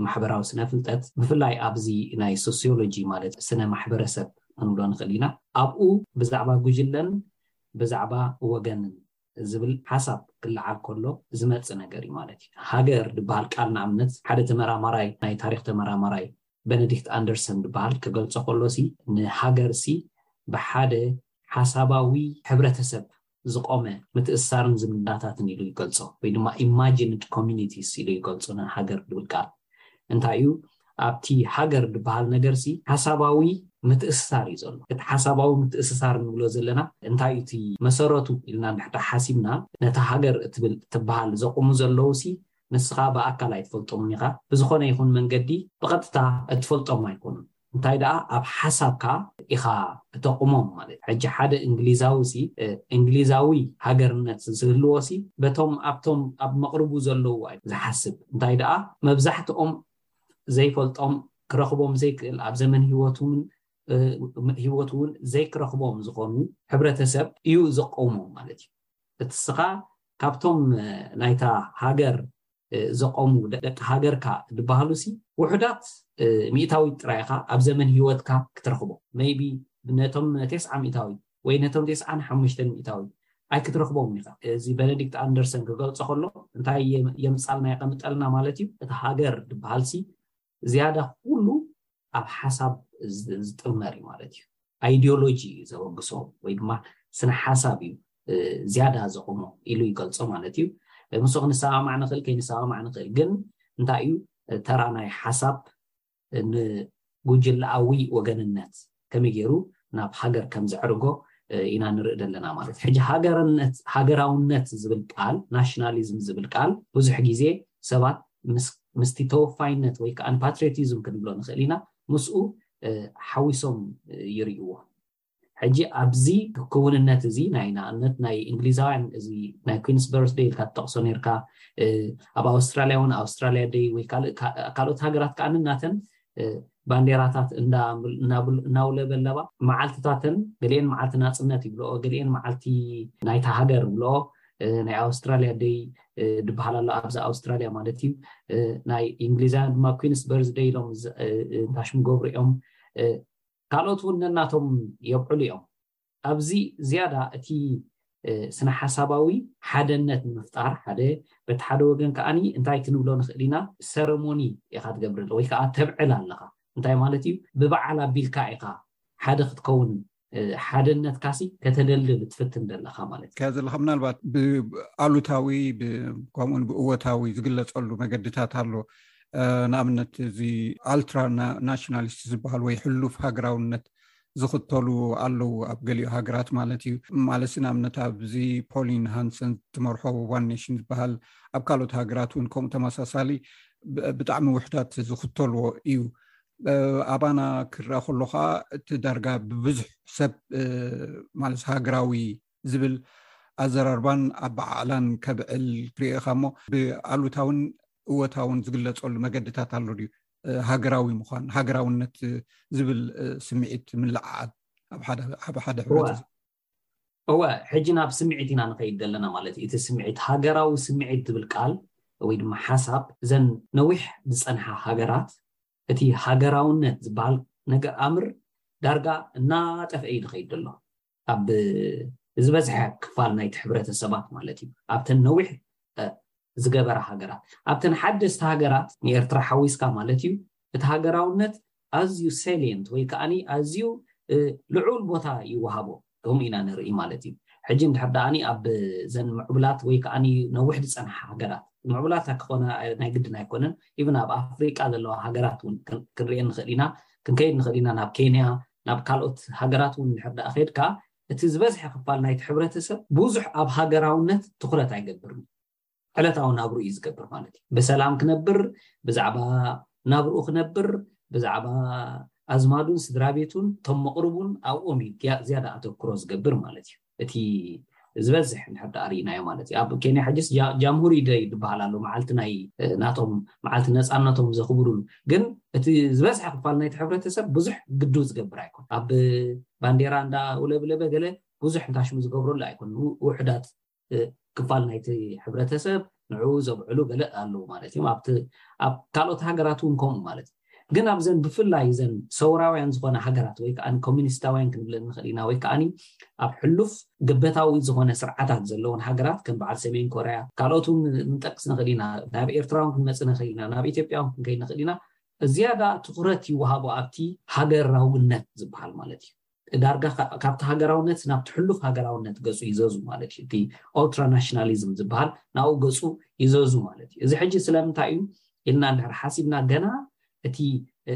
ማሕበራዊ ስነ ፍልጠት ብፍላይ ኣብዚ ናይ ሶሲዮሎጂ ማለት ስነ ማሕበረሰብ ክንብሎ ንክእል ኢና ኣብኡ ብዛዕባ ጉጅለን ብዛዕባ ወገንን ዝብል ሓሳብ ክለዓል ከሎ ዝመጽእ ነገር እዩ ማለት እዩ ሃገር ድበሃል ቃል ንኣብነት ሓደ ተመራማራይ ናይ ታሪኽ ተመራማራይ በነዲክት ኣንደርሰን ድበሃል ክገልጾ ከሎሲ ንሃገርሲ ብሓደ ሓሳባዊ ሕብረተሰብ ዝቆመ ምትእስሳርን ዝምድናታትን ኢሉ ይገልጾ ወይ ድማ ኢማጂንድ ኮሚኒቲስ ኢሉ ይገልጾ ንሃገር ድብል ቃል እንታይ እዩ ኣብቲ ሃገር ድበሃል ነገርሲ ሓሳባዊ ምትእስሳር እዩ ዘሎ እቲ ሓሳባዊ ምትእስሳር ንብሎ ዘለና እንታይ እቲ መሰረቱ ኢልና እንድሕዳ ሓሲብና ነታ ሃገር እትብል ትበሃል ዘቁሙ ዘለውሲ ንስኻ ብኣካል ኣይትፈልጦምን ኢኻ፣ ብዝኾነ ይኹን መንገዲ ብቐጥታ እትፈልጦም ኣይኮኑን፣ እንታይ ደኣ ኣብ ሓሳብካ ኢኻ እተቑሞም ማለት እዩ። ሕጂ ሓደ እንግሊዛዊ'ሲ እንግሊዛዊ ሃገርነት ዝህልዎሲ በቶም ኣብቶም ኣብ መቕርቡ ዘለዉ ኣዩ ዝሓስብ፣ እንታይ ደኣ መብዛሕትኦም ዘይፈልጦም ክረኽቦም ዘይክእል ኣብ ዘመን ህይወቱን ህይወቱ እውን ዘይክረኽቦም ዝኾኑ ሕብረተሰብ እዩ ዘቐውሞም ማለት እዩ። እቲ እስኻ ካብቶም ናይታ ሃገር ዘቆሙ ደቂ ሃገርካ ድባሃሉሲ ውሑዳት ሚእታዊት ጥራይ ኢኻ ኣብ ዘመን ሂወትካ ክትረኽቦ maybe ነቶም ቴስዓ ሚእታዊት ወይ ነቶም ቴስዓን ሓሙሽተን ሚእታዊት ኣይክትረኽቦምን ኢኻ እዚ በነዲክት ኣንደርሰን ክገልጾ ከሎ እንታይ የምጻልና የቐምጠልና ማለት እዩ እታ ሃገር ድባሃልሲ ዝያዳ ኩሉ ኣብ ሓሳብ ዝጥመር እዩ ማለት እዩ ኣይዲዮሎጂ እዩ ዘወግሶ ወይ ድማ ስነ ሓሳብ እዩ ዝያዳ ዘቑሞ ኢሉ ይገልጾ ማለት እዩ ምስ ክንሰማማዕ ንኽእል ከይንሰማማዕ ንኽእል ግን እንታይ እዩ ተራ ናይ ሓሳብ ንጉጅለኣዊ ወገንነት ከመይ ጌሩ ናብ ሃገር ከም ዘዕርጎ ኢና ንርኢ ዘለና ማለት እዩ። ሕጂ ሃገርነት ሃገራውነት ዝብል ቃል ናሽናሊዝም ዝብል ቃል ብዙሕ ግዜ ሰባት ምስ ምስቲ ተወፋይነት ወይ ከኣ ፓትሪዮቲዝም ክንብሎ ንኽእል ኢና ምስኡ ሓዊሶም ይርእይዎ። ሕጂ ኣብዚ ክውንነት እዚ ናይ ንኣብነት ናይ እንግሊዛውያን እዚ ናይ ኩንስ በርስደይ ኢልካ ትጠቕሶ ነርካ ኣብ ኣውስትራልያ እውን ኣውስትራልያ ደይ ወይ ካልኦት ሃገራት ከዓ ናተን ባንዴራታት እናውለበለባ መዓልትታተን ገሊኤን መዓልቲ ናፅነት ይብልኦ ገሊኤን መዓልቲ ናይታ ሃገር ይብልኦ ናይ ኣውስትራልያ ደይ ድበሃል ኣሎ ኣብዚ ኣውስትራልያ ማለት እዩ ናይ እንግሊዛውያን ድማ ኩንስ በርዝ ደይ ኢሎም እንታሽም ገብሩ እዮም ካልኦት እውን ነናቶም የብዕሉ እዮም ኣብዚ ዝያዳ እቲ ስነ-ሓሳባዊ ሓደነት ንምፍጣር ሓደ በቲ ሓደ ወገን ከኣ እንታይ ክንብሎ ንኽእል ኢና ሰረሞኒ ኢኻ ትገብር ወይ ከኣ ተብዕል ኣለኻ እንታይ ማለት እዩ ብበዓል ኣቢልካ ኢኻ ሓደ ክትከውን ሓደነትካሲ ከተደልድል ትፍትን ዘለኻ ማለት እዩ ዘለኻ ምናልባት ብኣሉታዊ ከምኡውን ብእወታዊ ዝግለፀሉ መገድታት ኣሎ ንኣብነት እዚ ኣልትራ ናሽናሊስት ዝበሃል ወይ ሕሉፍ ሃገራውነት ዝኽተሉ ኣለው ኣብ ገሊኦ ሃገራት ማለት እዩ ማለሲ ንኣብነት ኣብዚ ፖሊን ሃንሰን ትመርሖ ዋን ኔሽን ዝበሃል ኣብ ካልኦት ሃገራት እውን ከምኡ ተመሳሳሊ ብጣዕሚ ውሕዳት ዝኽተልዎ እዩ ኣባና ክረኣ ከሎ ከዓ እቲ ዳርጋ ብብዙሕ ሰብ ማለት ሃገራዊ ዝብል ኣዘራርባን ኣበዓዕላን ከብዕል ክርኢካ እሞ ብኣሉታውን እወታውን ዝግለፀሉ መገድታት ኣሎ ድዩ ሃገራዊ ምኳን ሃገራውነት ዝብል ስምዒት ምልዓዓል ኣብ ሓደ ሕብረት እወ ሕጂ ናብ ስምዒት ኢና ንኸይድ ዘለና ማለት እዩ እቲ ስምዒት ሃገራዊ ስምዒት ዝብል ቃል ወይ ድማ ሓሳብ እዘን ነዊሕ ዝፀንሓ ሃገራት እቲ ሃገራውነት ዝበሃል ነገር ኣምር ዳርጋ እናጠፍአ እዩ ዝኸይድ ዘሎ ኣብ ዝበዝሐ ክፋል ናይቲ ሕብረተሰባት ማለት እዩ ኣብተን ነዊሕ ዝገበራ ሃገራት ኣብተን ሓደስቲ ሃገራት ንኤርትራ ሓዊስካ ማለት እዩ እቲ ሃገራውነት ኣዝዩ ሰሊየንት ወይ ከዓኒ ኣዝዩ ልዑል ቦታ ይወሃቦ ከምኡ ኢና ንርኢ ማለት እዩ ሕጂ እንድሕር ደኣኒ ኣብ ዘን ምዕቡላት ወይ ከዓ ነዊሕ ዝፀንሓ ሃገራት ምዕቡላት ክኾነ ናይ ግድን ኣይኮነን ኢብን ኣብ ኣፍሪቃ ዘለዋ ሃገራት እውን ክንሪኤ ንኽእል ኢና ክንከይድ ንኽእል ኢና ናብ ኬንያ ናብ ካልኦት ሃገራት እውን እንድሕር ደኣ ኬድካ፣ እቲ ዝበዝሐ ክፋል ናይቲ ሕብረተሰብ ብዙሕ ኣብ ሃገራውነት ትኹረት ኣይገብርን እዩ። ዕለታዊ ናብርኡ እዩ ዝገብር ማለት እዩ። ብሰላም ክነብር፣ ብዛዕባ ናብርኡ ክነብር፣ ብዛዕባ ኣዝማዱን ስድራቤቱን፣ እቶም መቕርቡን ኣብኦም እዩ ዝያዳ ኣተኩሮ ዝገብር ማለት እዩ። እቲ ዝበዝሕ እንድሕር ደኣ ርኢናዮ ማለት እዩ። ኣብ ኬንያ ሕጂስ ጃ ጃምሁሪ ደይ ድበሃል ኣሎ መዓልቲ ናይ ናቶም መዓልቲ ነጻነቶም ዘኽብሩሉ ግን እቲ ዝበዝሐ ክፋል ናይቲ ሕብረተሰብ ብዙሕ ግዱ ዝገብር ኣይኮን ኣብ ባንዴራ እንዳ ውለብለበ ገለ ብዙሕ እንታሽሙ ዝገብረሉ ኣይኮን ውሑዳት ክፋል ናይቲ ሕብረተሰብ ንዕኡ ዘብዕሉ ገለ ኣለዉ ማለት እዮም ኣብቲ ኣብ ካልኦት ሃገራት እውን ከምኡ ማለት እዩ ግን ኣብዘን ብፍላይ እዘን ሰውራውያን ዝኾነ ሃገራት ወይ ከዓ ኮሚኒስታውያን ክንብለን ንኽእል ኢና ወይ ከዓኒ ኣብ ሕሉፍ ገበታዊ ዝኾነ ስርዓታት ዘለውን ሃገራት ከም በዓል ሰሜን ኮርያ ካልኦት እውን ንጠቅስ ንኽእል ኢና ናብ ኤርትራ እውን ክንመፅእ ንኽእል ኢና ናብ ኢትዮጵያ እውን ክንከይድ ንኽእል ኢና ዝያዳ ትኩረት ይወሃቦ ኣብቲ ሃገራውነት ዝበሃል ማለት እዩ ዳርጋ ካብቲ ሃገራውነት ናብቲ ሕሉፍ ሃገራውነት ገጹ ይዘዙ ማለት እዩ። እቲ ኦልትራ ናሽናሊዝም ዝበሃል ናብኡ ገጹ ይዘዙ ማለት እዩ። እዚ ሕጂ ስለምንታይ እዩ ኢልና እንድሕር ሓሲብና ገና እቲ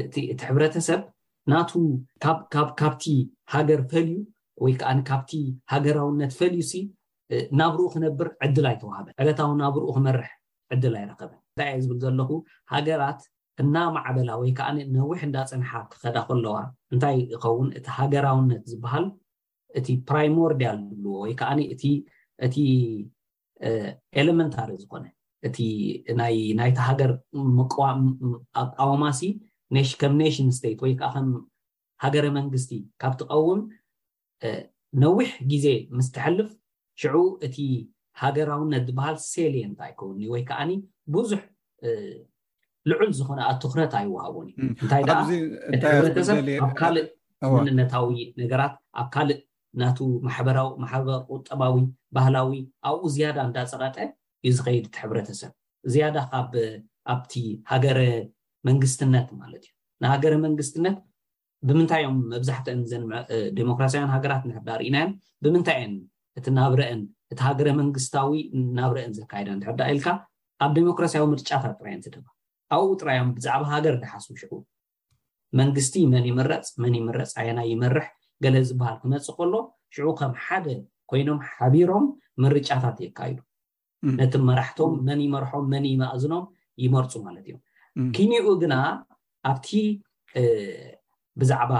እቲ ሕብረተሰብ ናቱ ካብ ካብቲ ሃገር ፈልዩ ወይ ከኣ ካብቲ ሃገራውነት ፈልዩሲ ናብርኡ ክነብር ዕድል ኣይተዋህበን። ዕለታዊ ናብርኡ ክመርሕ ዕድል ኣይረኸበን። እንታይ እየ ዝብል ዘለኹ ሃገራት እናማዕበላ ወይ ከኣ ነዊሕ እንዳጸንሓ ክኸዳ ከለዋ እንታይ ይኸውን እቲ ሃገራውነት ዝበሃል እቲ ፕራይሞርዲያል ዝብልዎ ወይ ከኣ እቲ እቲ ኤለመንታሪ ዝኾነ እቲ ናይ ናይቲ ሃገር ኣቃውማሲ ከም ኔሽን ስቴት ወይ ከዓ ከም ሃገረ መንግስቲ ካብ ትቐውም ነዊሕ ግዜ ምስ ተሕልፍ ሽዑ እቲ ሃገራውነት ዝበሃል ሴልየንት ኣይከውንን'ዩ ወይ ከኣ ብዙሕ ልዑል ዝኾነ ኣትኹረት ኣይወሃቦን እዩ እንታይ ደኣ እቲ ሕብረተሰብ ኣብ ካልእ መንነታዊ ነገራት ኣብ ካልእ ናቱ ማሕበራዊ ማሕበ ቁጠባዊ ባህላዊ ኣብኡ ዝያዳ እንዳፀቐጠ እዩ ዝኸይድ እቲ ሕብረተሰብ ዝያዳ ካብ ኣብቲ ሃገረ መንግስትነት ማለት እዩ ንሃገረ መንግስትነት ብምንታይ እዮም መብዛሕትአን እዘን ዴሞክራሲያውያን ሃገራት እንድሕዳ ርኢናየን ብምንታይ እየን እቲ ናብረአን እቲ ሃገረ መንግስታዊ ናብረአን ዘካይዳ እንድሕዳ ኢልካ ኣብ ዴሞክራሲያዊ ምርጫታት ጥራይ እየን ዝድባ ኣብኡ ጥራይ እዮም ብዛዕባ ሃገር ዝሓስቡ ሽዑ መንግስቲ መን ይምረፅ መን ይምረፅ ኣየና ይመርሕ ገለ ዝበሃል ክመፅእ ከሎ ሽዑ ከም ሓደ ኮይኖም ሓቢሮም ምርጫታት የካይዱ ነቲ መራሕቶም መን ይመርሖም መን እዩ መኣዝኖም ይመርፁ ማለት እዮም ኪኒኡ ግና ኣብቲ ብዛዕባ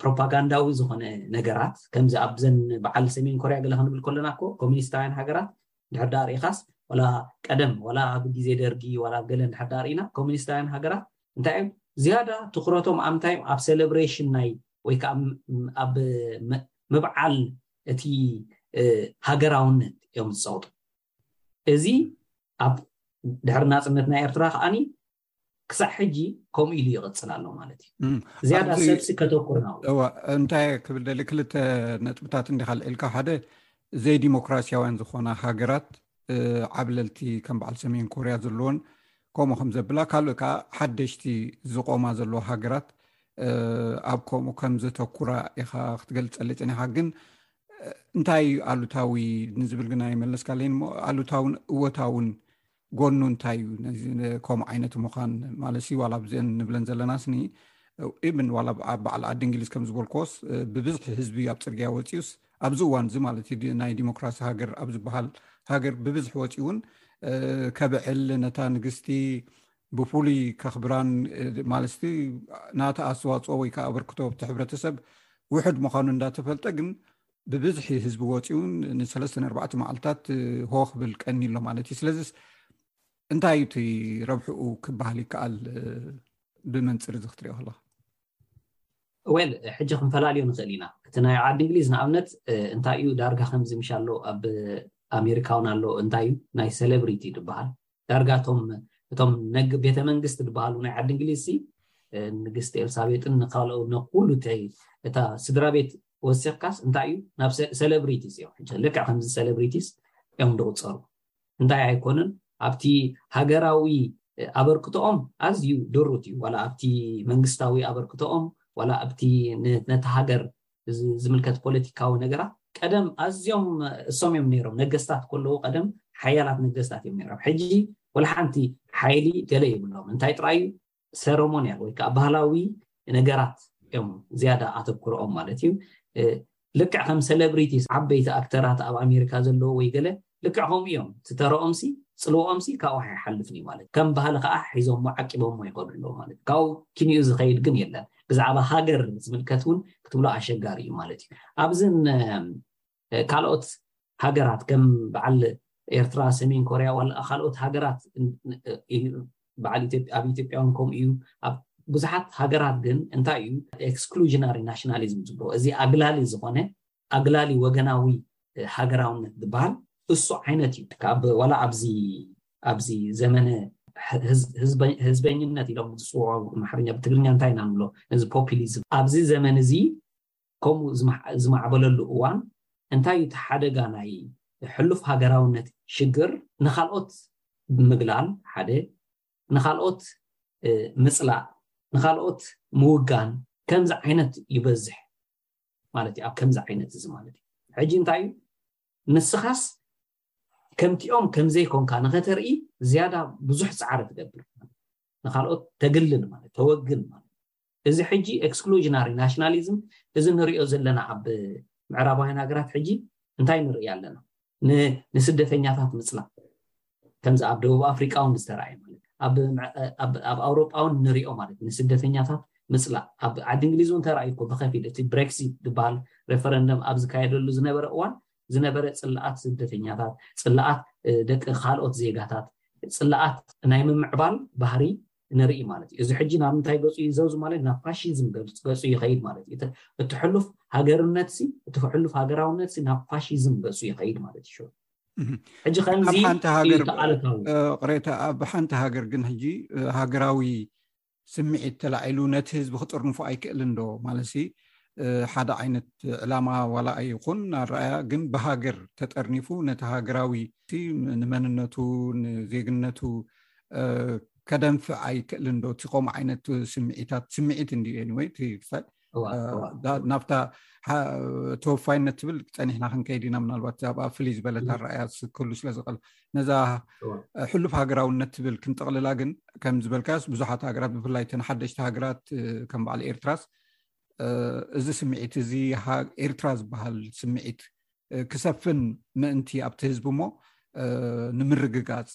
ፕሮፓጋንዳዊ ዝኾነ ነገራት ከምዚ ኣብዘን በዓል ሰሜን ኮርያ ገለ ክንብል ከለና ኮ ኮሚኒስታውያን ሃገራት ድሕር ዳር ኢኻስ ዋላ ቀደም ዋላ ኣብ ግዜ ደርጊ ዋላ ኣብ ገለ ድሕር ዳር ኢና ኮሚኒስታውያን ሃገራት እንታይ እዮም ዝያዳ ትኩረቶም ኣብ ምንታይ እዮም ኣብ ሴሌብሬሽን ናይ ወይ ከዓ ኣብ ምብዓል እቲ ሃገራውነት እዮም ዝጸቕጡ። እዚ ኣብ ድሕሪ ናጽነት ናይ ኤርትራ ከኣኒ ክሳዕ ሕጂ ከምኡ ኢሉ ይቕጽል ኣሎ ማለት እዩ ዝያዳ ሰብሲ ከተኩር ናው እዋ እንታይ ክብል ደሊ ክልተ ነጥብታት እንዲ ካልዒልካ ሓደ ዘይዲሞክራሲያውያን ዝኾና ሃገራት ዓብለልቲ ከም በዓል ሰሜን ኮርያ ዘለዎን ከምኡ ከም ዘብላ ካልእ ከዓ ሓደሽቲ ዝቆማ ዘለዎ ሃገራት ኣብ ከምኡ ከም ዘተኩራ ኢካ ክትገልፀለ ፀኒካ ግን እንታይ እዩ ኣሉታዊ ንዝብል ግና ይመለስካለይን ሞ ኣሉታውን እወታውን ጎኑ እንታይ እዩ ከምኡ ዓይነት ምዃን ማለት ዋላ ብዘን ንብለን ዘለና ስኒ እብን ዋላ በዓል ዓዲ እንግሊዝ ከም ዝበልክዎስ ብብዝሒ ህዝቢ ኣብ ፅርግያ ወፅኡስ ኣብዚ እዋንዚ ማለት እዩ ናይ ዲሞክራሲ ሃገር ኣብ ዝበሃል ሃገር ብብዝሒ ወፂኡ እውን ከብዕል ነታ ንግስቲ ብፍሉይ ከኽብራን ማለትቲ ናቲ ኣስተዋፅኦ ወይ ከዓ ኣበርክቶ ኣብቲ ሕብረተሰብ ውሕድ ምዃኑ እንዳተፈልጠ ግን ብብዝሒ ህዝቢ ወፂኡን ንሰለስተ ኣርባዕተ መዓልትታት ሆ ክብል ቀኒ ኣሎ ማለት እዩ ስለዚ እንታይ እዩ እቲ ረብሕኡ ክበሃል ይከኣል ብመንፅር እዚ ክትሪኦ ከለካ ዌል ሕጂ ክንፈላልዮ ንኽእል ኢና እቲ ናይ ዓዲ እንግሊዝ ንኣብነት እንታይ እዩ ዳርጋ ከምዚ ምሽ ኣሎ ኣብ ኣሜሪካ እውን ኣሎ እንታይ እዩ ናይ ሴሌብሪቲ ዝበሃል ዳርጋ እቶም እቶም ነግ ቤተ መንግስቲ ዝበሃሉ ናይ ዓዲ እንግሊዝ ሲ ንግስቲ ኤልሳቤጥን ንካልኦ ንኩሉ እተይ እታ ስድራ ቤት ወሲኽካስ እንታይ እዩ ናብ ሴሌብሪቲስ እዮም ሕጂ ልክዕ ከምዚ ሴሌብሪቲስ እዮም ዝቑፀሩ እንታይ ኣይኮነን ኣብቲ ሃገራዊ ኣበርክቶኦም ኣዝዩ ድሩት እዩ ዋላ ኣብቲ መንግስታዊ ኣበርክቶኦም ዋላ ኣብቲ ነታ ሃገር ዝምልከት ፖለቲካዊ ነገራት ቀደም ኣዝዮም እሶም እዮም ነይሮም ነገስታት ከለዉ ቀደም ሓያላት ነገስታት እዮም ነይሮም ሕጂ ወላ ሓንቲ ሓይሊ ገለ ይብሎም እንታይ ጥራይ እዩ ሰረሞንያል ወይ ከዓ ባህላዊ ነገራት እዮም ዝያዳ ኣተኩሮኦም ማለት እዩ ልክዕ ከም ሰለብሪቲ ዓበይቲ ኣክተራት ኣብ ኣሜሪካ ዘለዎ ወይ ገለ ልክዕ ከምኡ እዮም ትተረኦም ሲ ፅልወኦም ሲ ካብኡ ኣይሓልፍን እዩ ማለት ከም ባህሊ ከዓ ሒዞሞ ዓቂቦሞ ይኸዱ ኣለዎ ማለት እዩ ካብኡ ኪንኡ ዝኸይድ ግን የለን ብዛዕባ ሃገር ዝምልከት እውን ክትብሎ ኣሸጋሪ እዩ ማለት እዩ ኣብዝን ካልኦት ሃገራት ከም በዓል ኤርትራ ሰሜን ኮርያ ዋላ ካልኦት ሃገራት በዓል ኢትዮጵያ ኣብ ኢትዮጵያ ውን ከምኡ እዩ ኣብ ብዙሓት ሃገራት ግን እንታይ እዩ ኤክስክሉዥናሪ ናሽናሊዝም ዝብሎ እዚ ኣግላሊ ዝኾነ ኣግላሊ ወገናዊ ሃገራውነት ዝበሃል እሱ ዓይነት እዩ ካብ ዋላ ኣብዚ ኣብዚ ዘመነ ህዝበኝነት ኢሎም ዝፅውዖ ማሕርኛ ብትግርኛ እንታይ ኢና ንብሎ እዚ ፖፕሊዝም ኣብዚ ዘመን እዚ ከምኡ ዝማዕበለሉ እዋን፣ እንታይ እዩ እቲ ሓደጋ ናይ ሕሉፍ ሃገራውነት ሽግር? ንኻልኦት ምግላል ሓደ፣ ንኻልኦት ምጽላእ፣ ንኻልኦት ምውጋን፣ ከምዚ ዓይነት ይበዝሕ ማለት እዩ፣ ኣብ ከምዚ ዓይነት እዚ ማለት እዩ። ሕጂ እንታይ እዩ ንስኻስ ከምቲኦም ከም ዘይኮንካ ንኸተርኢ ዝያዳ ብዙሕ ጻዕሪ ትገብር፣ ንኻልኦት ተግልል ማለት ተወግን ማለት እዩ። እዚ ሕጂ ኤክስክሉዥናሪ ናሽናሊዝም እዚ ንሪኦ ዘለና ኣብ ምዕራባውያን ሃገራት ሕጂ እንታይ ንርኢ ኣለና ንስደተኛታት ምፅላእ ከምዚ ኣብ ደቡብ ኣፍሪቃ እውን ዝተረኣየ ማለት ኣብ ኣውሮጳ እውን ንሪኦ ማለት ንስደተኛታት ምፅላእ ኣብ ዓዲ እንግሊዝ እውን ተራእዩ እኮ ብከፊል እቲ ብሬክሲት ዝበሃል ሬፈረንደም ኣብ ዝካየደሉ ዝነበረ እዋን ዝነበረ ፅላኣት ስደተኛታት ፅላኣት ደቂ ካልኦት ዜጋታት ፅላኣት ናይ ምምዕባል ባህሪ ንርኢ ማለት እዩ። እዚ ሕጂ ናብ ምንታይ ገጹ እዩ ዘዙ ማለት ናብ ፋሽዝም ገጹ ይኸይድ ማለት እዩ። እቲ ሕሉፍ ሃገርነት ሲ እቲ ሕሉፍ ሃገራውነት ሲ ናብ ፋሽዝም ገጹ ይኸይድ ማለት እዩ። ሕጂ ከምዚ ቅሬታ ኣብ ሓንቲ ሃገር ግን ሕጂ ሃገራዊ ስምዒት ተላዒሉ ነቲ ህዝቢ ክጥርንፎ ኣይክእልን ዶ ማለት ሲ ሓደ ዓይነት ዕላማ ዋላ ኣይኹን ኣረኣያ ግን ብሃገር ተጠርኒፉ ነቲ ሃገራዊ ንመንነቱ ንዜግነቱ ከደንፍዕ ኣይክእልን ዶ እቲ ከምኡ ዓይነት ስምዒታት ስምዒት እንዲ ወይ ትፈል ናብታ ተወፋይነት ትብል ፀኒሕና ክንከይድ ኢና ምናልባት ኣብኣ ፍልይ ዝበለት ኣረኣያ ክህሉ ስለዝኽእል ነዛ ሕሉፍ ሃገራውነት ትብል ክንጠቕልላ ግን ከም ዝበልካዮስ ብዙሓት ሃገራት ብፍላይ ተን ሓደሽቲ ሃገራት ከም በዓል ኤርትራስ እዚ ስምዒት እዚ ኤርትራ ዝበሃል ስምዒት ክሰፍን ምእንቲ ኣብቲ ህዝቢ እሞ ንምርግጋፅ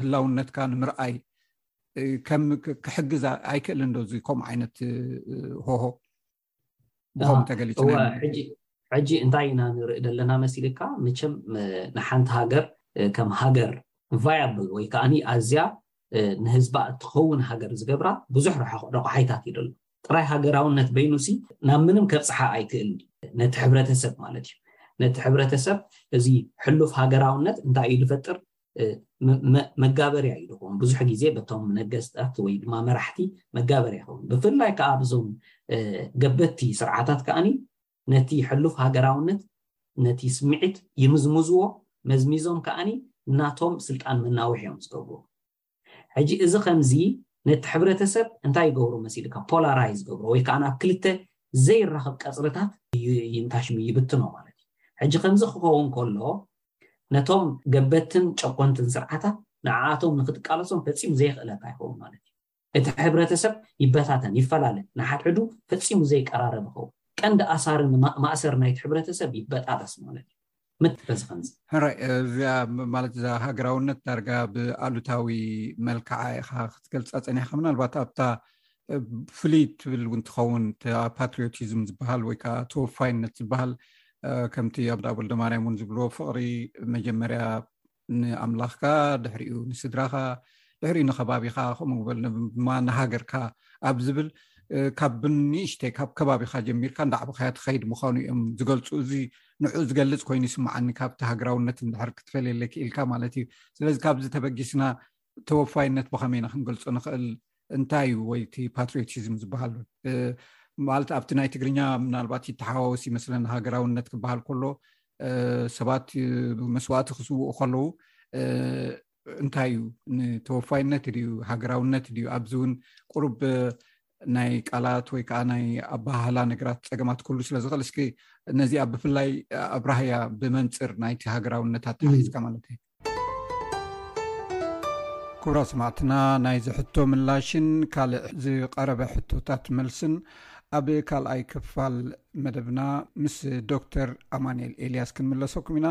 ህላውነትካ ንምርኣይ ከም ክሕግዝ ኣይክእልን ዶ እዚ ከምኡ ዓይነት ሆሆ ብከምኡ ተገሊፁ ሕጂ እንታይ ኢና ንርኢ ዘለና መሲልካ መቸም ንሓንቲ ሃገር ከም ሃገር ቫያብል ወይ ከዓኒ ኣዝያ ንህዝባ እትኸውን ሃገር ዝገብራ ብዙሕ ረቋሓይታት እዩ ደሎ ጥራይ ሃገራውነት በይኑሲ ናብ ምንም ከብጽሓ ኣይክእልን እዩ። ነቲ ሕብረተሰብ ማለት እዩ። ነቲ ሕብረተሰብ እዚ ሕሉፍ ሃገራውነት እንታይ እዩ ዝፈጥር መጋበርያ እዩ ዝኸውን ብዙሕ ግዜ በቶም ነገስታት ወይ ድማ መራሕቲ መጋበርያ ይኸውን ብፍላይ ከዓ ብዞም ገበቲ ስርዓታት ከዓኒ ነቲ ሕሉፍ ሃገራውነት ነቲ ስምዒት ይምዝምዝዎ መዝሚዞም ከዓኒ ናቶም ስልጣን መናውሒ እዮም ዝገብሩ ሕጂ እዚ ከምዚ ነቲ ሕብረተሰብ እንታይ ይገብሮ መሲልካ ፖላራይዝ ይገብሮ ወይ ከኣ ናብ ክልተ ዘይራኸብ ቀጽርታት ይንታሽም ይብትኖ ማለት እዩ። ሕጂ ከምዚ ክኸውን ከሎ ነቶም ገበትን ጨቆንትን ስርዓታት ንዓኣቶም ንክትቃለሶም ፈጺሙ ዘየኽእለካ ይኸውን ማለት እዩ። እቲ ሕብረተሰብ ይበታተን ይፈላለ ንሓድሕዱ ፈጺሙ ዘይቀራረብ ይኸውን። ቀንዲ ኣሳሪ ማእሰር ናይቲ ሕብረተሰብ ይበጣጠስ ማለት እዩ። መትረዚ ከምዚ ሕራይ እዚኣ ማለት እዛ ሃገራውነት ዳርጋ ብኣሉታዊ መልክዓ ኢኻ ክትገልፃ ፀኒሕካ ምናልባት ኣብታ ፍሉይ ትብል እውን ትኸውን ፓትሪዮቲዝም ዝበሃል ወይ ከዓ ተወፋይነት ዝበሃል ከምቲ ኣብዳ ወልደማርያም እውን ዝብልዎ ፍቕሪ መጀመርያ ንኣምላኽካ ድሕሪኡ ንስድራኻ ድሕሪኡ ንከባቢካ ከምኡ በል ድማ ንሃገርካ ኣብ ዝብል ካብ ብንእሽተይ ካብ ከባቢካ ጀሚርካ እንዳዕበካያ ትከይድ ምኳኑ እዮም ዝገልፁ እዚ ንዑ ዝገልፅ ኮይኑ ይስማዓኒ ካብቲ ሃገራውነት ንድሕር ክትፈለየለ ክኢልካ ማለት እዩ ስለዚ ካብዚ ተበጊስና ተወፋይነት ብከመይ ኢና ክንገልፆ ንኽእል እንታይ እዩ ወይ እቲ ፓትሪዮቲዝም ዝበሃል ማለት ኣብቲ ናይ ትግርኛ ምናልባት ይተሓዋወስ ይመስለኒ ሃገራውነት ክበሃል ከሎ ሰባት መስዋእቲ ክስውኡ ከለዉ እንታይ እዩ ንተወፋይነት ድዩ ሃገራውነት ድዩ ኣብዚ እውን ቁሩብ ናይ ቃላት ወይ ከዓ ናይ ኣባሃህላ ነገራት ፀገማት ክህሉ ስለ ዝኽእል እስኪ ነዚኣ ብፍላይ ኣብራሃያ ብመንፅር ናይቲ ሃገራውነት ኣተሓሒዝካ ማለት እዩ ክብራት ስማዕትና ናይዚ ሕቶ ምላሽን ካልእ ዝቀረበ ሕቶታት መልስን ኣብ ካልኣይ ክፋል መደብና ምስ ዶክተር ኣማንኤል ኤልያስ ክንምለሰኩም ኢና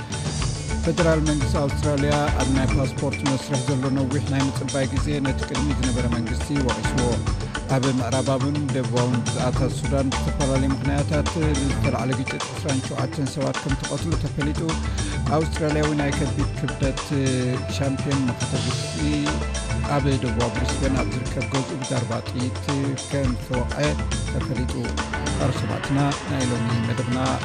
ፈደራል መንግስቲ ኣውስትራልያ ኣብ ናይ ፓስፖርት መስርሕ ዘሎ ነዊሕ ናይ ምፅባይ ግዜ ነቲ ቅድሚ ዝነበረ መንግስቲ ወቂስዎ ኣብ ምዕራባብን ደቡባውን ግዝኣታት ሱዳን ዝተፈላለዩ ምክንያታት ዝተላዕለ ግጭት 27 ሰባት ከም ተቐትሉ ተፈሊጡ ኣውስትራልያዊ ናይ ከቢድ ክብደት ሻምፒዮን መኸተ ግስፂ ኣብ ደቡባ ብሪስበን ኣብ ዝርከብ ገዝኡ ብዛርባ ጥይት ከም ዝተወቕዐ ተፈሊጡ ኣርክባትና ናይ ሎሚ መደብና